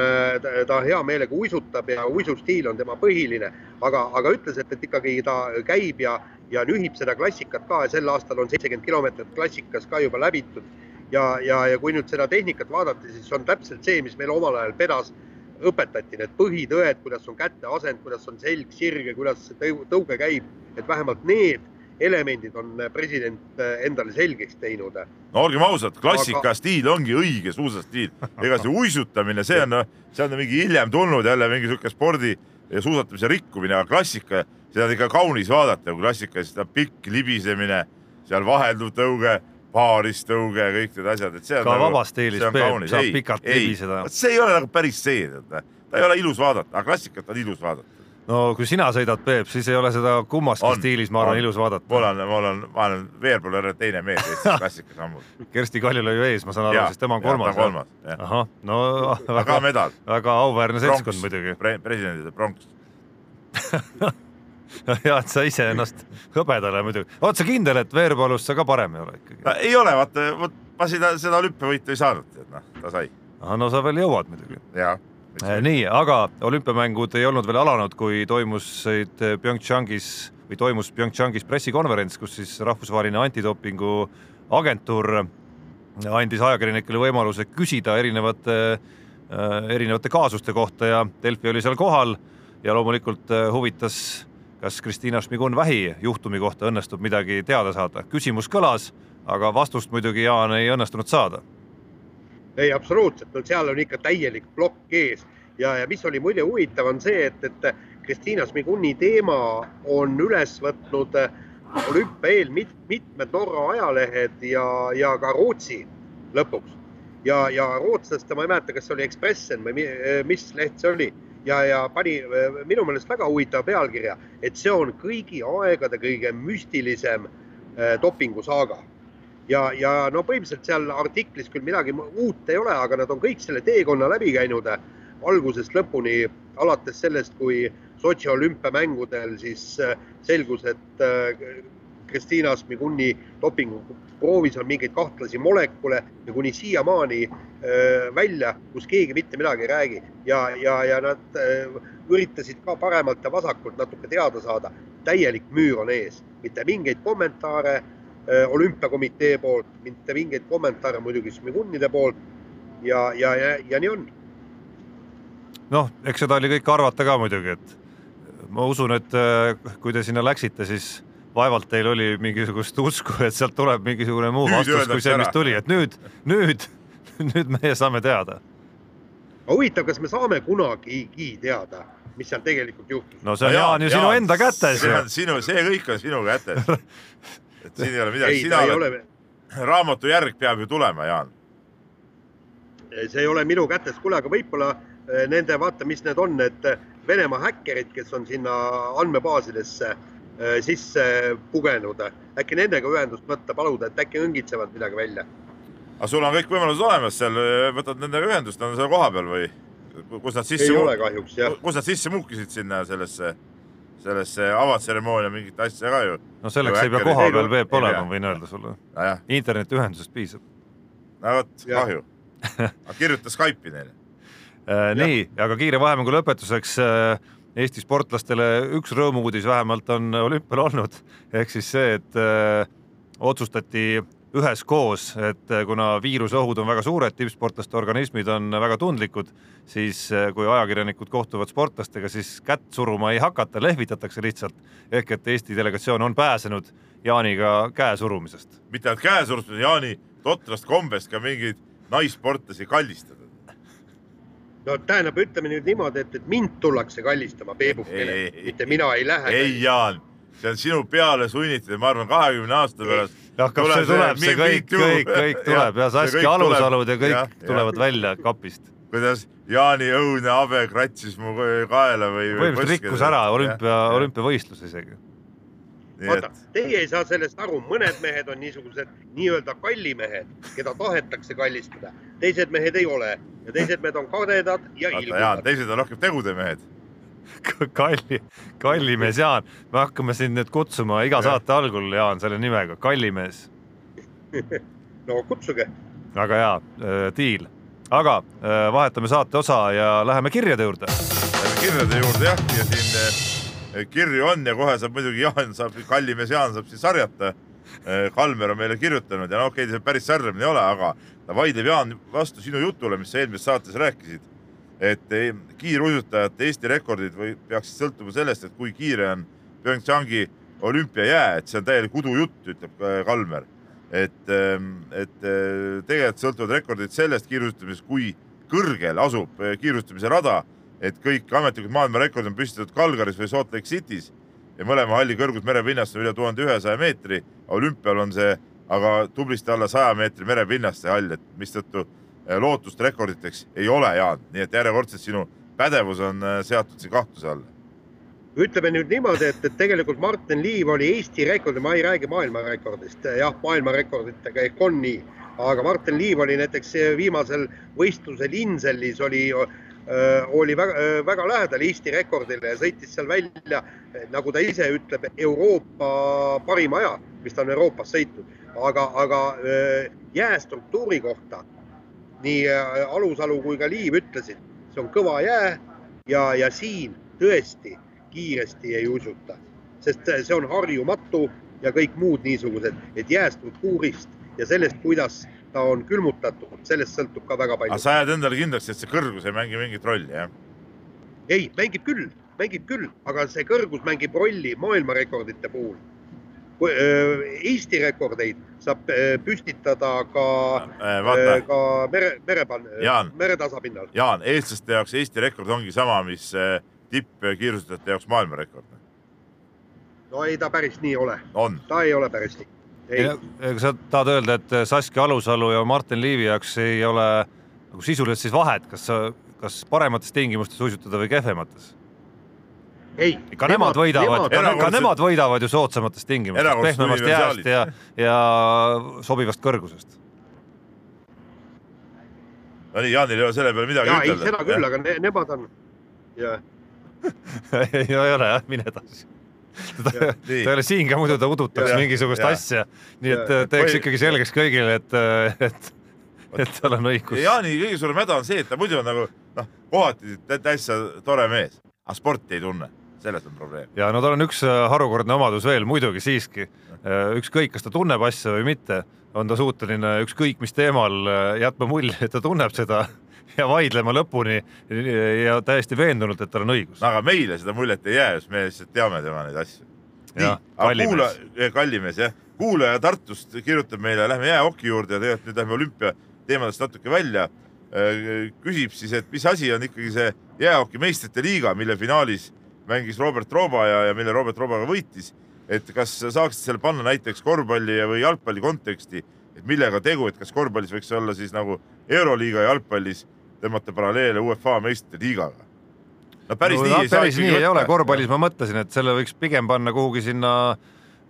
ta hea meelega uisutab ja uisustiil on tema põhiline, aga, aga ütles, et, et ikkagi ta käib ja, ja nühib seda klassikat ka. Ja sel aastal on seitsekümmend kilomeetrit klassikas ka juba läbitud. ja, ja, ja kui nüüd seda tehnikat vaadata, siis on täpselt see, mis meil omal ajal pedas õpetati, need põhitõed, kuidas on käte asend, kuidas on selg sirge, kuidas see tõuge käib, et vähemalt need elemendid on president endale selgeks teinud. no olgem ausad, klassika Aga... stiil ongi õige suusastiil, ega see uisutamine, see on, see on mingi hiljem tulnud jälle mingi sihuke spordi ja suusatamise rikkumine, aga klassika, seda on ikka kaunis vaadata, kui klassikas seda pikk libisemine, seal vahelduv tõuge, paaristõuge, kõik need asjad, et see on ka nagu, vabas stiilis Peep saab pikalt libiseda. see ei ole nagu päris see, ta ei ole ilus vaadata, aga klassikat on ilus vaadata no kui sina sõidad, Peep, siis ei ole seda kummaski stiilis, ma arvan, ilus vaadata. mul on, mul on, ma olen Veerpalu teine mees Eestis klassikas ammu. Kersti Kaljulaiu ees, ma saan aru, siis tema on kolmas. kolmas, jah. ahah, no väga, medal. väga auväärne seltskond muidugi Pre. presidendide pronks ja et sa ise ennast hõbedale muidugi, oled sa kindel, et Veerpalust sa ka parem ei ole ikkagi? ei ole, vaata, vot ma seda, seda olümpiavõitu ei saanud, tead noh, ta sai. no sa veel jõuad muidugi. jaa nii, aga olümpiamängud ei olnud veel alanud, kui toimusid PyeongChangis või toimus PyeongChangis pressikonverents, kus siis rahvusvaheline antidopingu agentuur andis ajakirjanikele võimaluse küsida erinevate, erinevate kaasuste kohta ja Delfi oli seal kohal ja loomulikult huvitas, kas Kristiina Šmigun-Vähi juhtumi kohta õnnestub midagi teada saada. küsimus kõlas, aga vastust muidugi Jaan ei õnnestunud saada ei, absoluutselt, no seal on ikka täielik plokk ees ja, ja mis oli muide huvitav, on see, et, et Kristiina Smiguni teema on üles võtnud olümpia eel mit, mitmed Norra ajalehed ja, ja ka Rootsi lõpuks. ja, ja rootslaste, ma ei mäleta, kas see oli Expressen või mis leht see oli ja, ja pani minu meelest väga huvitava pealkirja, et see on kõigi aegade kõige müstilisem dopingusaaga. Ja, ja no põhimõtteliselt seal artiklis küll midagi uut ei ole, aga nad on kõik selle teekonna läbi käinud algusest lõpuni, alates sellest, kui Sotši olümpiamängudel siis selgus, et Kristiina Smiguni dopinguproovis on mingeid kahtlasi molekule ja kuni siiamaani välja, kus keegi mitte midagi ei räägi ja, ja, ja nad üritasid ka paremalt ja vasakult natuke teada saada. täielik müür on ees, mitte mingeid kommentaare olümpiakomitee poolt, mitte mingeid kommentaare muidugi Smigunide poolt ja, ja, ja, ja nii on. noh, eks seda oli kõik arvata ka muidugi, et ma usun, et kui te sinna läksite, siis vaevalt teil oli mingisugust usku, et sealt tuleb mingisugune muu Nüüd vastus kui see, mis tuli, et nüüd, nüüd, nüüd meie saame teada. huvitav, kas me saame kunagigi teada, mis seal tegelikult juhtus? no see on Jaan ju sinu enda kätes see on sinu, see kõik on sinu kätes. et siin ei ole midagi, sina oled ole, raamatu järg peab ju tulema, Jaan. see ei ole minu kätes, kuule, aga võib-olla eh, nende, vaata, mis need on, need Venemaa häkkerid, kes on sinna andmebaasidesse eh, sisse pugenud, äkki nendega ühendust võtta, paluda, et äkki õngitsevad midagi välja? aga sul on kõik võimalused olemas seal, võtad nendega ühendust, nad on seal kohapeal või kus nad sisse ei ole kahjuks jah. kus nad sisse muukisid sinna sellesse sellesse avatseremoonia mingit asja ka ju. no selleks ei pea Äkki- koha ei, peal Peep olema pea., võin öelda sulle. nojah, internetiühendusest piisab. no vot, kahju. aga kirjuta Skype'i neile. Äh, nii, aga kiire vahemängu lõpetuseks äh, Eesti sportlastele üks rõõmu-uudis vähemalt on olümpial olnud, ehk siis see, et äh, otsustati üheskoos, et äh, kuna viiruse ohud on väga suured, tippsportlaste organismid on väga tundlikud, siis äh, kui ajakirjanikud kohtuvad sportlastega, siis kätt suruma ei hakata, lehvitatakse lihtsalt. ehk et Eesti delegatsioon on pääsenud Jaaniga käe surumisest. mitte ainult käesurustus, Jaani totrast kombest ka mingeid naissportlasi kallistada. No tähendab, ütleme nüüd niimoodi, et, et mind tullakse kallistama Peebukile mitte mina ei lähe. ei, Jaan, see on sinu peale sunnitud ja ma arvan, kahekümne aasta pärast. hakkab see tuleb, see kõik, kõik, kõik tuleb ja Saskia alusalud ja kõik tulevad välja kapist. kuidas Jaani õudne habe kratsis mu kaela või. põhimõtteliselt rikkus ära olümpia, olümpiavõistlus isegi. vaata, teie ei saa sellest aru, mõned mehed on niisugused nii-öelda kallimehed, keda tahetakse kallistada, teised mehed ei ole ja teised mehed on kadedad ja ilmukad. teised on rohkem tegudemehed. kalli, kallimees Jaan, me hakkame sind nüüd kutsuma iga saate algul, Jaan, selle nimega, kallimees. no kutsuge. väga hea äh, diil, aga äh, vahetame saate osa ja läheme kirjade juurde. Lähme kirjade juurde jah, ja siin eh, kirju on ja kohe saab muidugi Jaan saab, kallimees Jaan saab siin sarjata. Kalmer on meile kirjutanud ja no okei okay,, see päris sarjamine ei ole, aga ta vaidleb Jaan vastu sinu jutule, mis sa eelmises saates rääkisid. et eh, kiiruisutajate Eesti rekordid või peaksid sõltuma sellest, et kui kiire on PyeongChangi olümpiajää, et see on täielik udujutt, ütleb eh, Kalmer. et, et eh, tegelikult sõltuvad rekordid sellest kiirusutamisest, kui kõrgel asub eh, kiirustamise rada et kõik ametlikud maailmarekordid on püstitatud Kalgaris või Salt Lake City's ja mõlema halli kõrgus merepinnast on üle tuhande ühesaja meetri. olümpial on see aga tublisti alla saja meetri merepinnast see hall, et mistõttu eh, lootust rekorditeks ei ole, Jaan, nii et järjekordselt sinu pädevus on eh, seatud siin kahtluse alla. ütleme nüüd niimoodi, et, et tegelikult Martin Liiv oli Eesti rekord, ma ei räägi maailmarekordist, jah, maailmarekorditega ehk on nii, aga Martin Liiv oli näiteks viimasel võistlusel Inselis oli, oli väga, väga lähedal Eesti rekordile ja sõitis seal välja, nagu ta ise ütleb, Euroopa parima aja, mis ta on Euroopas sõitnud, aga, aga jäästruktuuri kohta nii äh, Alusalu kui ka Liiv ütlesid, see on kõva jää ja, ja siin tõesti kiiresti ei usuta, sest see on harjumatu ja kõik muud niisugused, et jäästruktuurist ja sellest, kuidas ta on külmutatud, sellest sõltub ka väga palju. sa jääd endale kindlaks, et see kõrgus ei mängi mingit rolli, jah? ei, mängib küll, mängib küll, aga see kõrgus mängib rolli maailmarekordite puhul. Eesti rekordeid saab öö, püstitada ka, vaata, ka mere, merepan- meretasapinnal. Jaan, eestlaste jaoks Eesti rekord ongi sama, mis tippkiirutajate jaoks maailmarekord. no ei, ta päris nii ole, on, ta ei ole päris nii. ei, kas sa tahad öelda, et Saskia Alusalu ja Martin Liivi jaoks ei ole nagu sisuliselt siis vahet, kas kas paremates tingimustes uisutada või kehvemates? ei. ka nemad võidavad, ka, ka Erakordselt- nemad võidavad ju soodsamates tingimustes, pehmemast jääst ja, ja sobivast kõrgusest. no nii, Jaanil ei ole selle peale midagi ja ei, ütelda. seda küll, aga ne, nemad on ja ei ei ole jah, mine edasi. Ta ta ei ole siin ka, muidu ta udutaks Ja, mingisugust ja. asja, nii et Ja. äh, teeks Või- ikkagi selgeks kõigile, et, et, et tal on õigus. Jaani kõige suurem häda on see, et ta muidu on nagu noh, kohati tä- täitsa tore mees, aga sporti ei tunne, selles on probleem. ja no tal on üks äh, harukordne omadus veel muidugi siiski, ükskõik, kas ta tunneb asja või mitte, on ta suuteline ükskõik mis teemal äh, jätma mulje, et ta tunneb seda ja vaidlema lõpuni ja täiesti veendunult, et tal on õigus. aga meile seda muljet ei jää, sest me lihtsalt teame tema neid asju. kallimees. kuula, kallimees jah, kuulaja Tartust kirjutab meile, lähme jäähoki juurde ja tegelikult nüüd lähme olümpia teemadest natuke välja. küsib siis, et mis asi on ikkagi see jäähoki meistrite liiga, mille finaalis mängis Robert Rooba ja, ja mille Robert Rooba ka võitis. et kas sa saaksid selle panna näiteks korvpalli ja- või jalgpalli konteksti, et millega tegu, et kas korvpallis võiks olla siis nagu Euroliiga ja jalgpallis tõmmata paralleele UEFA meistrite liigaga? no päris no, nii no, ei saa päris nii ei võtta. ole, korvpallis ma mõtlesin, et selle võiks pigem panna kuhugi sinna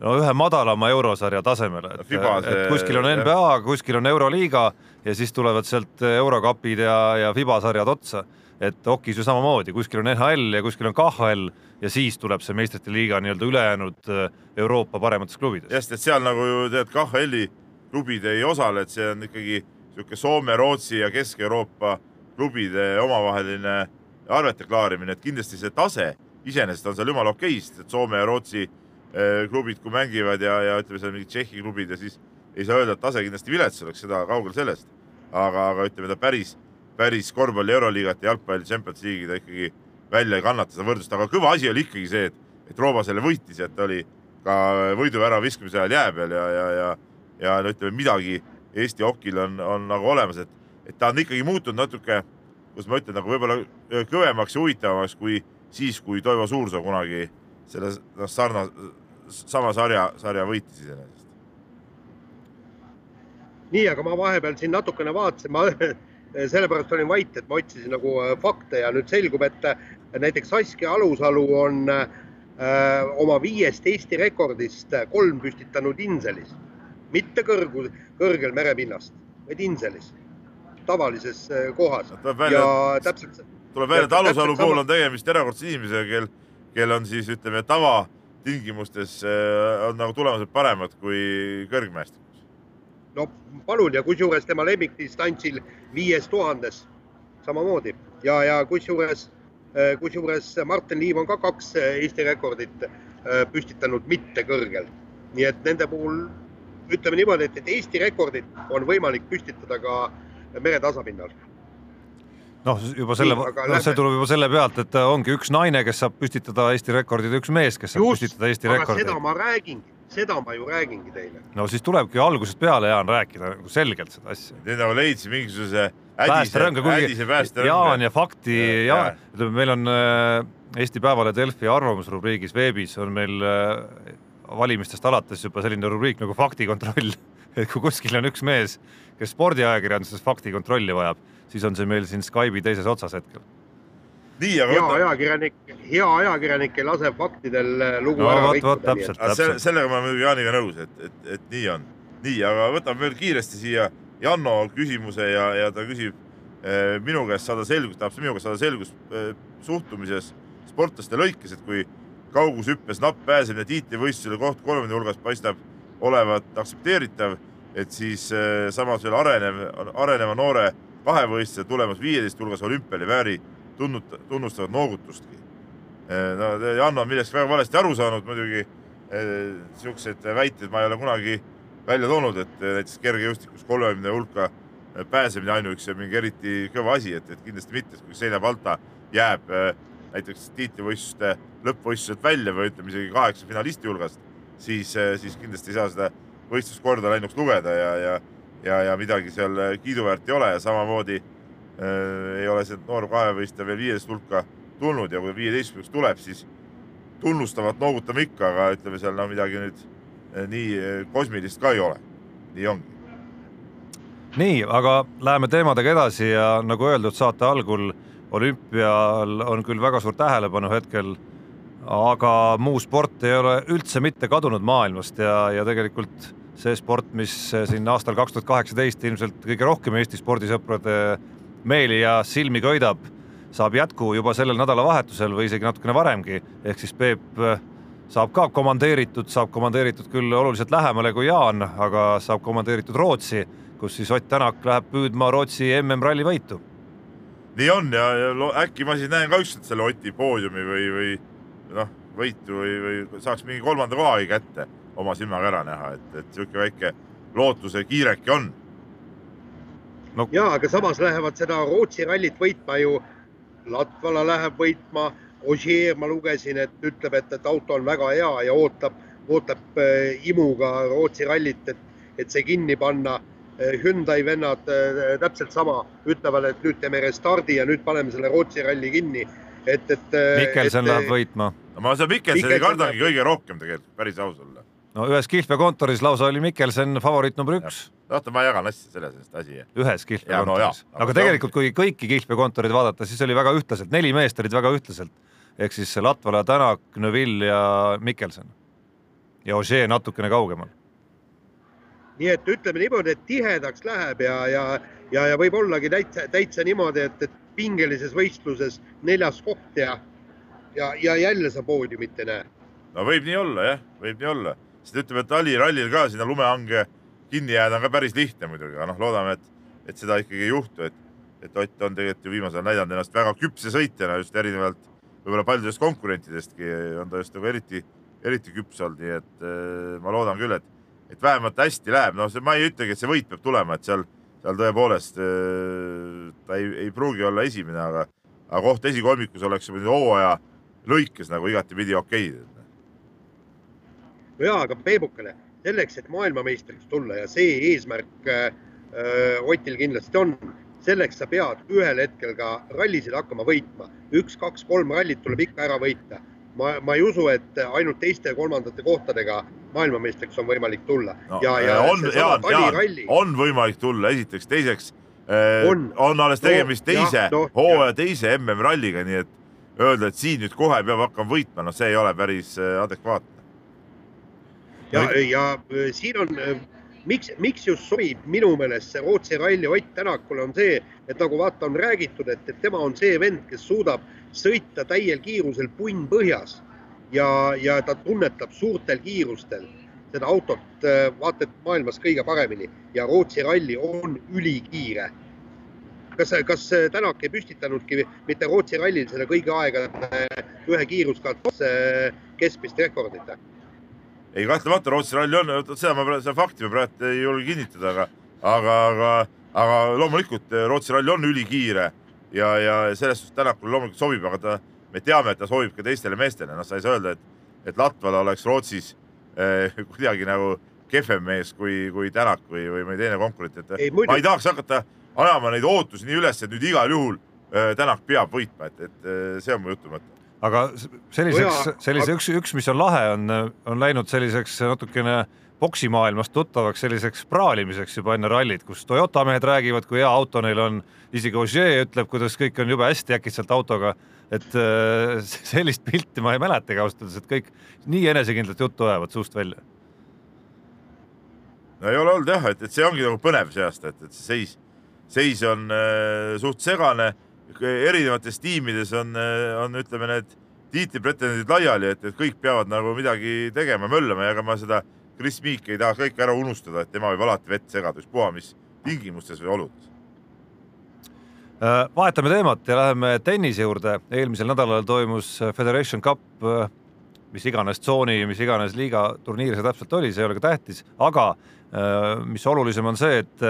no ühe madalama eurosarja tasemele, et, see- et kuskil on NBA, kuskil on Euroliiga ja siis tulevad sealt Eurokapid ja, ja FIBA sarjad otsa. et okis ju samamoodi, kuskil on NHL ja kuskil on KHL ja siis tuleb see meistrite liiga nii-öelda ülejäänud äh, Euroopa paremates klubides. just, et seal nagu ju tead, KHL-i klubid ei osale, et see on ikkagi niisugune Soome, Rootsi ja Kesk-Euroopa klubide omavaheline arvete klaarimine, et kindlasti see tase iseenesest on seal jumala okei, sest et Soome ja Rootsi eh, klubid, kui mängivad ja, ja ütleme seal mingid Tšehhi klubid ja siis ei saa öelda, et tase kindlasti vilets oleks, seda kaugel sellest. aga, aga ütleme, ta päris, päris korvpalli Euroliigat ja jalgpalli Champions League'i ta ikkagi välja ei kannata seda võrdlust, aga kõva asi oli ikkagi see, et, et Rooba selle võitis et ta oli ka võidu ära viskamise ajal jää peal ja, ja, ja, ja no ütleme midagi Eesti okil on, on nagu olemas, et, et ta on ikkagi muutunud natuke, kuidas ma ütlen, nagu võib-olla kõvemaks ja huvitavamaks kui siis, kui Toivo Suursoo kunagi selle noh, sarna, sama sarja, sarja võitis iseenesest. nii, aga ma vahepeal siin natukene vaatasin, ma sellepärast olin vait, et ma otsisin nagu äh, fakte ja nüüd selgub, et äh, näiteks Saskia Alusalu on äh, oma viiest Eesti rekordist kolm püstitanud Inselis, mitte kõrgul, kõrgel merepinnast, vaid Inselis, tavalises kohas. ja täpselt tuleb välja, et Alusalu puhul on tegemist erakordse inimesega, kel, kel on siis ütleme tavatingimustes äh, on nagu tulemused paremad kui kõrgmäestikus. no palun ja kusjuures tema lemmikdistantsil viies tuhandes samamoodi ja, ja kusjuures, äh, kusjuures Martin Liiv on ka kaks äh, Eesti rekordit püstitanud mitte kõrgel. nii et nende puhul ütleme niimoodi, et, et Eesti rekordit on võimalik püstitada ka meretasapinnal noh, juba selle, noh, see tuleb juba selle pealt, et ongi üks naine, kes saab püstitada Eesti rekordid ja üks mees, kes saab Just, püstitada Eesti rekordid. seda ma räägingi, seda ma ju räägingi teile. no siis tulebki algusest peale, Jaan, rääkida nagu selgelt seda asja. Need nagu leidsid mingisuguse päästerõnga. Jaan ja fakti ja, ja ütleme, meil on äh, Eesti Päevalehe Delfi arvamusrubriigis veebis on meil äh, valimistest alates juba selline rubriik nagu faktikontroll et kui kuskil on üks mees, kes spordiajakirjanduses faktikontrolli vajab siis on see meil siin Skype'i teises otsas hetkel. nii, aga hea ajakirjanik, hea ajakirjanik ei lase faktidel äh, lugu no, ära rikkuda. sellega ma olen muidugi Jaaniga nõus, et, et, et nii on. nii, aga võtame veel kiiresti siia Janno küsimuse ja, ja ta küsib eh, minu käest saada selgust, tahab minu käest saada selgust eh, suhtumises sportlaste lõikes, et kui kaugushüppes napp pääsemine tiitlivõistlusele koht kolmekümne hulgas paistab olevat aktsepteeritav, et siis eh, samas veel arenev, areneva noore kahevõistluse tulemus viieteist hulgas olümpial ei vääri tunnut-, tunnustavat noogutustki. Eh, no Janno on millestki väga valesti aru saanud muidugi. niisuguseid eh, väiteid ma ei ole kunagi välja toonud, et näiteks kergejõustikus kolmekümne hulka pääsemine ainuüksi on mingi eriti kõva asi, et, et kindlasti mitte, kui Xenia Balta jääb näiteks tiitlivõistluste lõppvõistluselt välja või ütleme isegi kaheksa finalisti hulgast, siis, siis kindlasti ei saa seda võistluskorda läinuks lugeda ja, ja ja, ja midagi seal äh, kiiduväärt ei ole ja samamoodi äh, ei ole see noor kahevõistleja veel viieteist hulka tulnud ja kui viieteistkümneks tuleb, siis tunnustavat noogutame ikka, aga ütleme seal no midagi nüüd nii kosmilist ka ei ole. nii ongi. nii, aga läheme teemadega edasi ja nagu öeldud saate algul, olümpial on küll väga suur tähelepanu hetkel, aga muu sport ei ole üldse mitte kadunud maailmast ja, ja tegelikult see sport, mis siin aastal kaks tuhat kaheksateist ilmselt kõige rohkem Eesti spordisõprade meeli ja silmi köidab, saab jätku juba sellel nädalavahetusel või isegi natukene varemgi, ehk siis Peep saab ka komandeeritud, saab komandeeritud küll oluliselt lähemale kui Jaan, aga saab komandeeritud Rootsi, kus siis Ott Tänak läheb püüdma Rootsi MM-ralli võitu. nii on ja, ja äkki ma siis näen ka ükskord selle Oti poodiumi või, või noh, võitu või, või saaks mingi kolmanda kohagi kätte oma silmaga ära näha, et, et niisugune väike lootuse kiireke on. No.. ja, aga samas lähevad seda Rootsi rallit võitma ju, Latvala läheb võitma, Ogier, ma lugesin, et ütleb, et, et auto on väga hea ja ootab, ootab äh, imuga Rootsi rallit, et, et see kinni panna. Äh, Hyundai vennad äh, täpselt sama, ütlevad, et nüüd teeme restardi ja nüüd paneme selle Rootsi ralli kinni. Et, et. Mikkelson läheb võitma. ma seda Mikkelsoni kardangi kõige rohkem tegelikult, päris aus olla no ühes kihlveokontoris lausa oli Mikkelson favoriit number üks. vaata, ma jagan asja selles mõttes asi. ühes kihlveokontoris no,. aga tegelikult, kui kõiki kihlveokontoreid vaadata, siis oli väga ühtlaselt, neli meest olid väga ühtlaselt. ehk siis Latvala, Tänak, Neville ja Mikkelson. ja Ožee natukene kaugemal. nii et ütleme niimoodi, et tihedaks läheb ja, ja, ja, ja võib ollagi täitsa, täitsa niimoodi, et, et pingelises võistluses neljas koht ja, ja, ja jälle sa poodiumit ei näe. no võib nii olla jah, võib nii olla, sest ütleme, et Tali rallil ka sinna lumehange kinni jääda on ka päris lihtne muidugi, aga noh, loodame, et, et seda ikkagi ei juhtu, et, et Ott on tegelikult ju viimasel ajal näidanud ennast väga küpse sõitjana just erinevalt võib-olla paljudest konkurentidestki on ta just nagu eriti, eriti küps olnud, nii et äh, ma loodan küll, et, et vähemalt hästi läheb, noh, ma ei ütlegi, et see võit peab tulema, et seal, seal tõepoolest äh, ta ei, ei pruugi olla esimene, aga, aga koht esikolmikus oleks juba hooaja lõikes nagu igatipidi okei okay no jaa, aga Peebukene, selleks, et maailmameistriks tulla ja see eesmärk äh, Otil kindlasti on, selleks sa pead ühel hetkel ka rallisid hakkama võitma. üks, kaks, kolm rallit tuleb ikka ära võita. Ma, ma ei usu, et ainult teiste ja kolmandate kohtadega maailmameistriks on võimalik tulla. No,. ja, ja on, Jaan, Jaan, on võimalik tulla, esiteks, teiseks äh, on, on alles tegemist no, teise no, hooaja teise MM-ralliga, nii et öelda, et siin nüüd kohe peab hakkama võitma, no see ei ole päris äh, adekvaatne. Ja, ja äh, siin on, äh, miks, miks just sobib minu meelest see Rootsi ralli Ott Tänakule on see, et nagu vaata, on räägitud, et, et tema on see vend, kes suudab sõita täiel kiirusel punn põhjas ja, ja ta tunnetab suurtel kiirustel seda autot äh, vaata et maailmas kõige paremini ja Rootsi ralli on ülikiire. kas, kas Tänak ei püstitanudki mitte Rootsi rallil selle kõigi aegade ühe kiiruskaatuse keskmist rekordit? ei, kahtlemata Rootsi ralli on, seda ma, seda fakti ma praegu ei julge kinnitada, aga, aga, aga, aga loomulikult Rootsi ralli on ülikiire ja, ja selles suhtes Tänakule loomulikult sobib, aga ta, me teame, et ta sobib ka teistele meestele, noh, sa ei saa öelda, et, et Latval oleks Rootsis eh, kuidagi nagu kehvem mees kui, kui Tänak või, või mõni teine konkurent, et ei, ma ei tahaks hakata ajama neid ootusi nii üles, et nüüd igal juhul eh, Tänak peab võitma, et, et eh, see on mu jutu mõte aga selliseks sellise üks, üks, mis on lahe, on, on läinud selliseks natukene poksimaailmast tuttavaks selliseks praalimiseks juba enne rallit, kus Toyota mehed räägivad, kui hea auto neil on. isegi Ogier ütleb, kuidas kõik on jube hästi äkitselt autoga. et äh, sellist pilti ma ei mäletagi ausalt öeldes, et kõik nii enesekindlalt juttu ajavad suust välja. no ei ole olnud jah, et, et see ongi nagu põnev see aasta, et, et see seis, seis on äh, suht segane erinevates tiimides on, on, ütleme, need tiitlipretendendid laiali, et, et kõik peavad nagu midagi tegema, möllama ja ega ma seda Chris Meeki ei tahaks kõike ära unustada, et tema võib alati vett segada, ükspuha mis tingimustes või oludes. Äh, vahetame teemat ja läheme tennise juurde. eelmisel nädalal toimus Federation Cup, äh, mis iganes tsooni, mis iganes liiga turniir see täpselt oli, see ei ole ka tähtis, aga äh, mis olulisem on see, et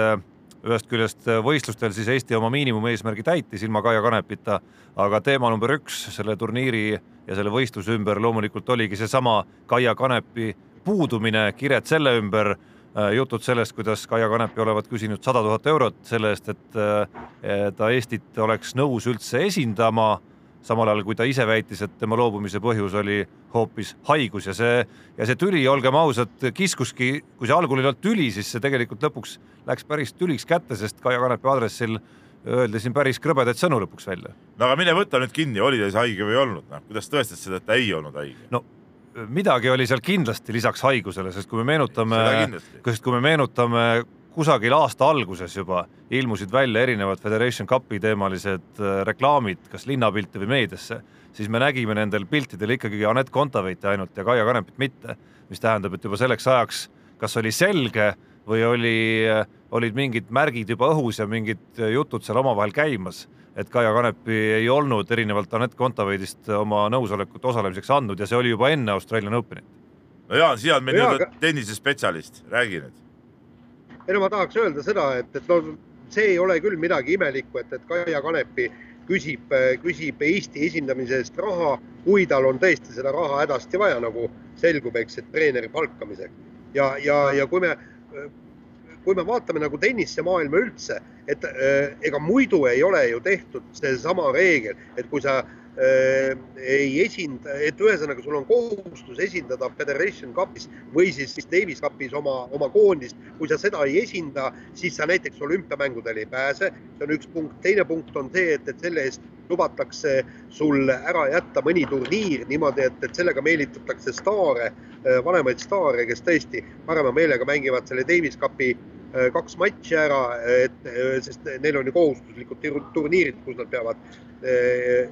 ühest küljest võistlustel siis Eesti oma miinimumeesmärgi täitis ilma Kaia Kanepita, aga teema number üks selle turniiri ja selle võistluse ümber loomulikult oligi seesama Kaia Kanepi puudumine, kired selle ümber, äh, jutud sellest, kuidas Kaia Kanepi olevat küsinud sada tuhat eurot selle eest, et äh, ta Eestit oleks nõus üldse esindama samal ajal kui ta ise väitis, et tema loobumise põhjus oli hoopis haigus ja see ja see tüli, olgem ausad, kiskuski, kui see algul ei olnud tüli, siis see tegelikult lõpuks läks päris tüliks kätte, sest Kaia Kanepi aadressil öeldi siin päris krõbedaid sõnu lõpuks välja. no aga mine võta nüüd kinni, oli ta siis haige või ei olnud, noh, kuidas tõestad seda, et ta ei olnud haige? no midagi oli seal kindlasti lisaks haigusele, sest kui me meenutame, sest kui me meenutame kusagil aasta alguses juba ilmusid välja erinevad Federation Cupi teemalised äh, reklaamid, kas linnapilte või meediasse, siis me nägime nendel piltidel ikkagi Anett Kontaveiti ainult ja Kaia Kanepit mitte, mis tähendab, et juba selleks ajaks kas oli selge või oli, äh, olid mingid märgid juba õhus ja mingid äh, jutud seal omavahel käimas, et Kaia Kanepi ei olnud erinevalt Anett Kontaveidist oma nõusolekut osalemiseks andnud ja see oli juba enne Australian Openit. no Jaan, sina oled meil nii-öelda tennisespetsialist, räägi nüüd ei no ma tahaks öelda seda, et, et no see ei ole küll midagi imelikku, et, et Kaia Kanepi küsib, küsib Eesti esindamise eest raha, kui tal on tõesti seda raha hädasti vaja, nagu selgub, eks, et treeneri palkamiseks. ja, ja, ja kui me, kui me vaatame nagu tennisemaailma üldse, et äh, ega muidu ei ole ju tehtud seesama reegel, et kui sa ei esinda, et ühesõnaga sul on kohustus esindada Federation Cupis või siis Davis Cupis oma, oma koondist. kui sa seda ei esinda, siis sa näiteks olümpiamängudele ei pääse. see on üks punkt. teine punkt on see, et, et selle eest lubatakse sul ära jätta mõni turniir niimoodi, et, et sellega meelitatakse staare, äh, vanemaid staare, kes tõesti parema meelega mängivad selle Davis Cupi kaks matši ära, et sest neil on ju kohustuslikud turniirid, kus nad peavad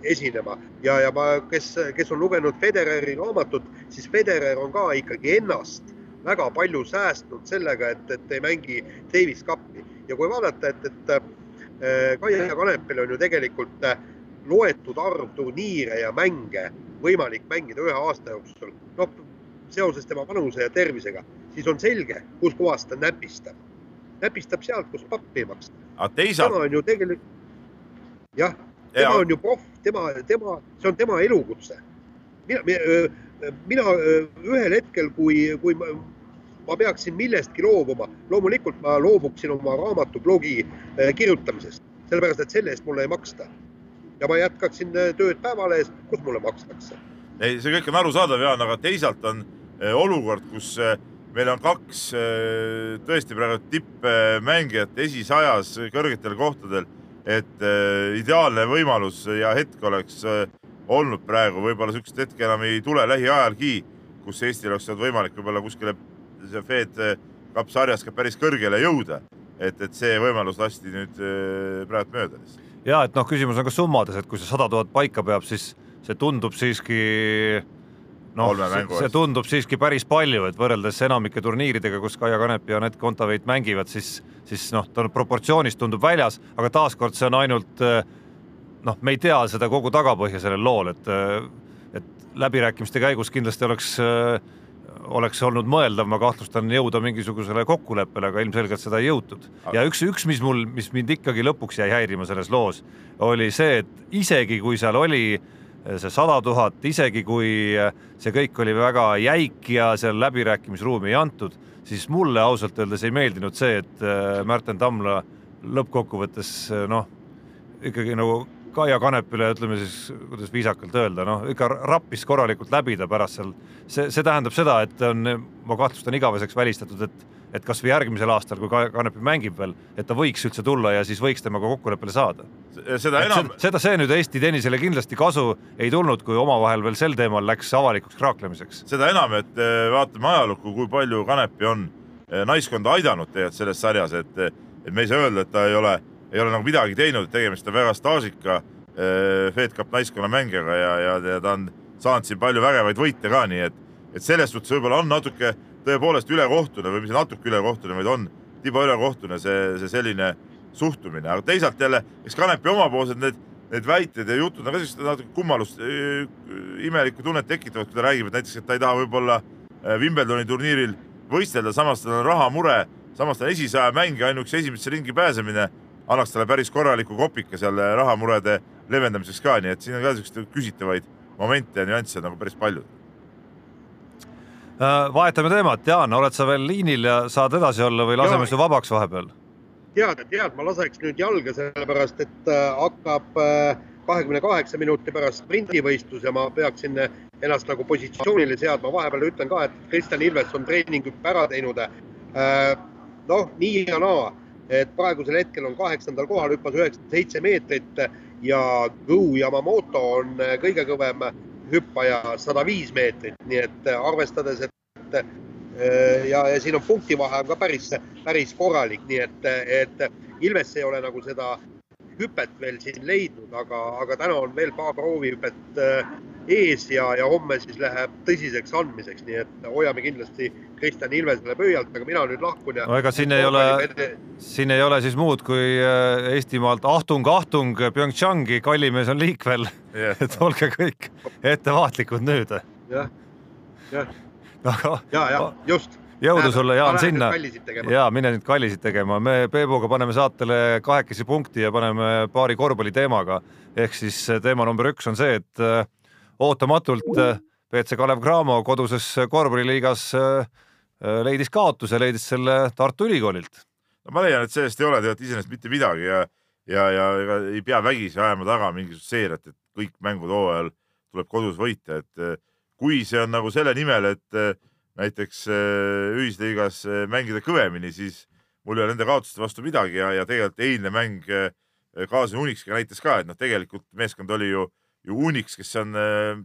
esinema ja, ja ma, kes, kes on lugenud Federeri raamatut, siis Federer on ka ikkagi ennast väga palju säästnud sellega, et, et ei mängi Davis Cupi ja kui vaadata, et, et Kaia Kanepil on ju tegelikult loetud arv turniire ja mänge võimalik mängida ühe aasta jooksul, noh, seoses tema vanuse ja tervisega, siis on selge, kuskohast ta näpistab. Näpistab sealt, kus pappi ei maksta. teisalt. tema on ju tegelikult, jah, tema ja. on ju proff, tema, tema, see on tema elukutse. mina, mina ühel hetkel, kui, kui ma, ma peaksin millestki loobuma, loomulikult ma loobuksin oma raamatu-blogi kirjutamisest, sellepärast et selle eest mulle ei maksta. ja ma jätkaksin tööd Päevalehes, kus mulle makstakse. ei, see kõik on arusaadav, Jaan, aga teisalt on olukord, kus meil on kaks eh, tõesti praegu tippmängijat esisajas kõrgetel kohtadel, et ideaalne võimalus ja hetk oleks olnud praegu, võib-olla niisugust hetke enam ei tule lähiajalgi, kus Eestil oleks olnud võimalik võib-olla kuskile see Fed Cup sarjas ka päris kõrgele jõuda. et, et see võimalus lasti nüüd praegu mööda lihtsalt. ja et noh, küsimus on ka summades, et kui see sada tuhat paika peab, siis see tundub siiski noh, see tundub siiski päris palju, et võrreldes enamike turniiridega, kus Kaia Kanep ja Anett Kontaveit mängivad, siis, siis noh, ta proportsioonist tundub väljas, aga taaskord see on ainult eh, noh, me ei tea seda kogu tagapõhja sellel lool, et, eh, et läbirääkimiste käigus kindlasti oleks, eh, oleks olnud mõeldav, ma kahtlustan, jõuda mingisugusele kokkuleppele, aga ilmselgelt seda ei jõutud. ja üks, üks, mis mul, mis mind ikkagi lõpuks jäi häirima selles loos, oli see, et isegi kui seal oli äh, see sada tuhat, isegi kui see kõik oli väga jäik ja seal läbirääkimisruumi ei antud, siis mulle ausalt öeldes ei meeldinud see, et äh, Märten Tammla lõppkokkuvõttes äh, noh, ikkagi nagu Kaia Kanepile, ütleme siis, kuidas viisakalt öelda, noh ikka rappis korralikult läbi ta pärast seal. see, see tähendab seda, et on, ma kahtlustan igaveseks välistatud, et et kasvõi järgmisel aastal, kui Kanepi mängib veel, et ta võiks üldse tulla ja siis võiks temaga kokkuleppele saada. seda enam. seda, see nüüd Eesti tennisele kindlasti kasu ei tulnud, kui omavahel veel sel teemal läks avalikuks kraaklemiseks. seda enam, et eh, vaatame ajalukku, kui palju Kanepi on eh, naiskonda aidanud tegelikult selles sarjas, et, et me ei saa öelda, et ta ei ole, ei ole nagu midagi teinud, tegemist on väga staažika eh, Fed Cup naiskonna mängijaga ja, ja, ja ta on saanud siin palju vägevaid võite ka, nii et, et selles suhtes võib-olla on natuke tõepoolest ülekohtune või mitte natuke ülekohtune, vaid on tiba ülekohtune see, see selline suhtumine, aga teisalt jälle, eks Kanepi omapoolsed need, need väited ja jutud on ka sellised natuke kummalust, imelikku tunnet tekitavad, kui ta räägib, et näiteks, et ta ei taha võib-olla äh, Wimbledoni turniiril võistelda, samas tal on rahamure, samas ta on esisaja mängija, ainuüksi esimesse ringi pääsemine annaks talle päris korraliku kopika seal rahamurede leevendamiseks ka, nii et siin on ka selliseid küsitavaid momente ja nüansse nagu päris palju. Äh, vahetame teemat, Jaan, oled sa veel liinil ja saad edasi olla või laseme su vabaks vahepeal? tead, tead, ma laseks nüüd jalga, sellepärast et äh, hakkab äh, kahekümne kaheksa minuti pärast sprindivõistlus ja ma peaksin ennast nagu positsioonile seadma. vahepeal ütlen ka, et Kristjan Ilves on treeninghüppe ära teinud. noh, nii ja naa, et praegusel hetkel on kaheksandal kohal, hüppas üheksakümmend seitse meetrit ja Go Yamamoto on kõige kõvem hüppaja sada viis meetrit, nii et äh, arvestades, et äh, ja, ja siin on punktivahe on ka päris, päris korralik, nii et, et Ilves ei ole nagu seda hüpet veel siin leidnud, aga, aga täna on veel paar proovihüpet äh, ees ja, ja homme siis läheb tõsiseks andmiseks, nii et hoiame kindlasti Kristjan Ilvesele pöialt, aga mina nüüd lahkun ja. no ega siin ei ole, siin ei ole siis muud kui Eestimaalt ahtung, ahtung PyeongChangi, kallimees on liikvel yeah.. et olge kõik ettevaatlikud nüüd. jah, jah. ja, ja just jõudu sulle, Jaan, sinna. ja mine nüüd kallisid tegema, me Peebuga paneme saatele kahekesi punkti ja paneme paari korvpalliteemaga. ehk siis teema number üks on see, et äh, ootamatult BC äh, Kalev Cramo koduses korvpalliliigas äh, leidis kaotuse, leidis selle Tartu Ülikoolilt. no ma leian, et sellest ei ole tegelikult iseenesest mitte midagi ja, ja, ja ega ei pea vägisi ajama taga mingisugust seeriat, et kõik mängud hooajal tuleb kodus võita, et kui see on nagu selle nimel, et näiteks äh, ühisliigas äh, mängida kõvemini, siis mul ei ole nende kaotuste vastu midagi ja, ja tegelikult eilne mäng Kaasen äh, Unixiga näitas ka, et noh, tegelikult meeskond oli ju, ju Unix, kes on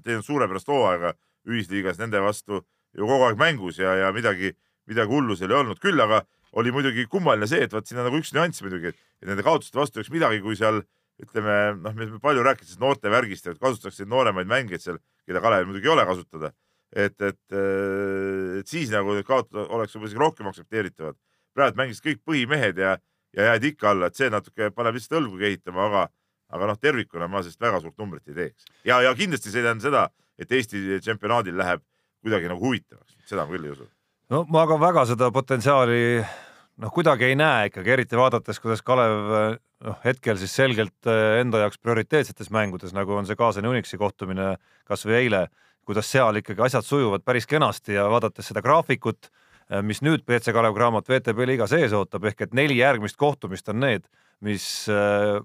teinud suurepärast hooaega ühisliigas nende vastu ju kogu aeg mängus ja, ja midagi, midagi hullu seal ei olnud. küll aga oli muidugi kummaline see, et vot siin on nagu üks nüanss muidugi, et nende kaotuste vastu oleks midagi, kui seal ütleme, noh, me palju sellest noorte värgist, et kasutatakse nooremaid mängijaid seal, keda Kalevil muidugi ei ole kasutada. et, et, et siis nagu need kaotused oleks võib-olla isegi rohkem aktsepteeritavad. praegu mängisid kõik põhimehed ja, ja jääd ikka alla, et see natuke paneb lihtsalt õlgu kehitama, aga, aga noh, tervikuna ma sellest väga suurt numbrit ei teeks. ja, ja kindlasti see ei tähenda seda, et Eesti tšempionaadil läheb kuidagi nagu huvitavaks, seda ma küll ei usu. no ma ka väga seda potentsiaali noh, kuidagi ei näe ikkagi, eriti vaadates, kuidas Kalev noh, hetkel siis selgelt eh, enda jaoks prioriteetsetes mängudes, nagu on see Kaasani Unixi kohtumine kasvõi eile, kuidas seal ikkagi asjad sujuvad päris kenasti ja vaadates seda graafikut, eh, mis nüüd BC Kalev Cramo VTB liiga sees ootab, ehk et neli järgmist kohtumist on need, mis eh,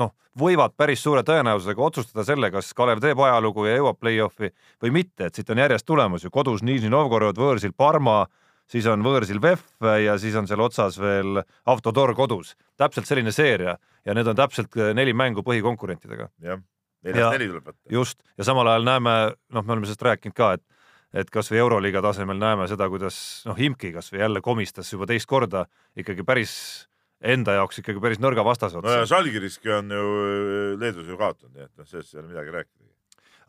noh, võivad päris suure tõenäosusega otsustada selle, kas Kalev teeb ajalugu ja jõuab play-off'i või mitte, et siit on järjest tulemas ju kodus Nižni Novgorod, võõrsil Parma siis on võõrsil VEF ja siis on seal otsas veel Avtodor kodus. täpselt selline seeria ja need on täpselt neli mängu põhikonkurentidega. jah, neljast neli tuleb võtta. just, ja samal ajal näeme, noh, me oleme sellest rääkinud ka, et et kasvõi Euroliiga tasemel näeme seda, kuidas noh, Imki kasvõi jälle komistas juba teist korda ikkagi päris enda jaoks ikkagi päris nõrga vastase otsa. no ja Žalgiriski on ju Leedus ju kaotanud, nii et noh, sellest ei ole midagi rääkida.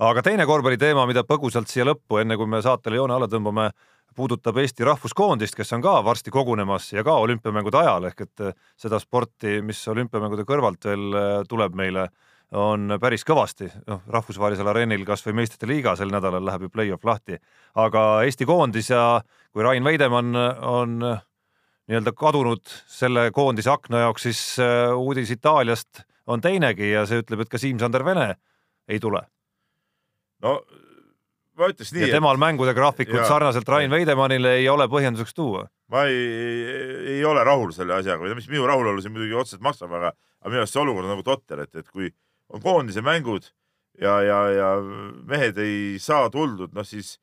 aga teine korvpalliteema, mida põgusalt siia lõppu, enne kui me saatele joone alla tõmbame, puudutab Eesti rahvuskoondist, kes on ka varsti kogunemas ja ka olümpiamängude ajal ehk et eh, seda sporti, mis olümpiamängude kõrvalt veel eh, tuleb meile, on päris kõvasti, noh, rahvusvahelisel areenil kasvõi meistrite liiga sel nädalal läheb ju play-off lahti, aga Eesti koondis ja kui Rain Veidemann on eh, nii-öelda kadunud selle koondise akna jaoks, siis uudis Itaaliast on teinegi ja see ütleb, et ka Siim-Sander Vene ei tule. no ma ütleks nii. ja temal et... mängude graafikut ja, sarnaselt Rain Veidemannile ei ole põhjenduseks tuua. ma ei, ei, ole rahul selle asjaga mis minu rahulolu siin muidugi otseselt maksab, aga, aga minu arust see olukord on nagu totter, et, et kui on koondise mängud ja, ja, ja mehed ei saa tuldud, noh siis,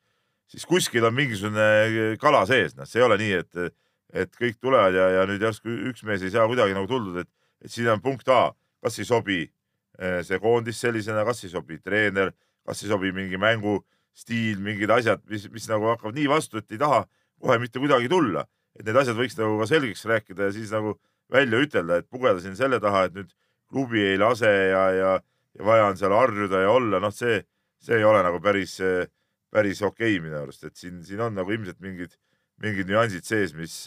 siis kuskil on mingisugune kala sees, noh, see ei ole nii, et, et kõik tulevad ja, ja nüüd järsku üks mees ei saa kuidagi nagu tuldud, et, et siin on punkt A, kas ei sobi eh, see koondis sellisena, kas ei sobi treener, kas ei sobi mingi mängu stiil, mingid asjad, mis, mis nagu hakkavad nii vastu, et ei taha kohe mitte kuidagi tulla. et need asjad võiks nagu ka selgeks rääkida ja siis nagu välja ütelda, et pugeda siin selle taha, et nüüd klubi ei lase ja, ja, ja vaja on seal harjuda ja olla, noh, see, see ei ole nagu päris, päris okei okay minu arust, et siin, siin on nagu ilmselt mingid, mingid nüansid sees, mis,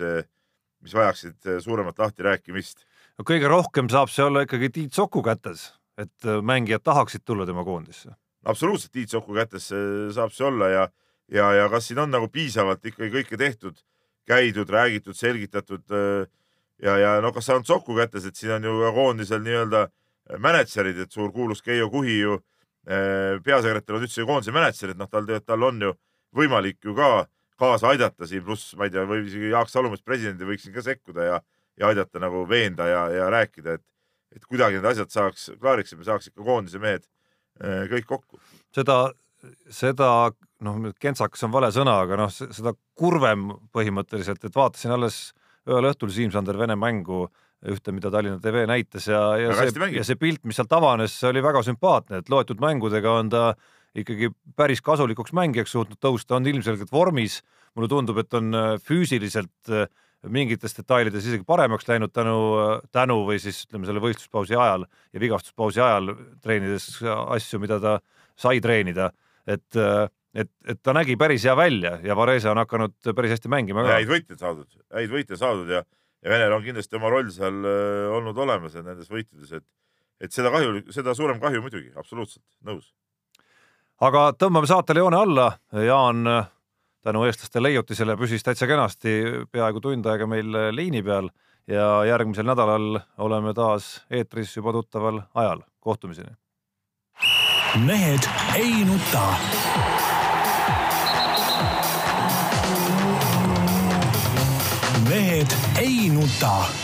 mis vajaksid suuremat lahtirääkimist. no kõige rohkem saab see olla ikkagi Tiit Soku kätes, et mängijad tahaksid tulla tema koondisse absoluutselt Tiit Soku kätes saab see olla ja, ja, ja kas siin on nagu piisavalt ikkagi kõike tehtud, käidud, räägitud, selgitatud ja, ja no kas see on Soku kätes, et siin on ju koondisel nii-öelda mänedžerid, et suur kuulus Keijo Kuhi ju peasekretär on üldse koondise mänedžer, et noh, tal, tal on ju võimalik ju ka kaasa aidata siin, pluss ma ei tea, või isegi Jaak Salumees presidendi võiks siin ka sekkuda ja, ja aidata nagu veenda ja, ja rääkida, et, et kuidagi need asjad saaks klaariks ja me saaks ikka koondise mehed Äh, kõik kokku. seda, seda noh, kentsakas on vale sõna, aga noh, seda kurvem põhimõtteliselt, et vaatasin alles ühel õhtul Siim-Sander Vene mängu ühte, mida Tallinna TV näitas ja, ja väga see, ja see pilt, mis sealt avanes, oli väga sümpaatne, et loetud mängudega on ta ikkagi päris kasulikuks mängijaks suutnud tõusta, on ilmselgelt vormis. mulle tundub, et on äh, füüsiliselt äh, mingites detailides isegi paremaks läinud tänu, tänu või siis ütleme selle võistluspausi ajal ja vigastuspausi ajal treenides asju, mida ta sai treenida, et, et, et ta nägi päris hea välja ja Varese on hakanud päris hästi mängima ka. häid võite saadud, häid võite saadud ja, ja Venel on kindlasti oma roll seal äh, olnud olemas nendes võitudes, et, et seda kahju, seda suurem kahju muidugi, absoluutselt nõus. Aga tõmbame saatele joone alla, Jaan tänu eestlaste leiutisele püsis täitsa kenasti peaaegu tund aega meil liini peal ja järgmisel nädalal oleme taas eetris juba tuttaval ajal. kohtumiseni. mehed ei nuta. mehed ei nuta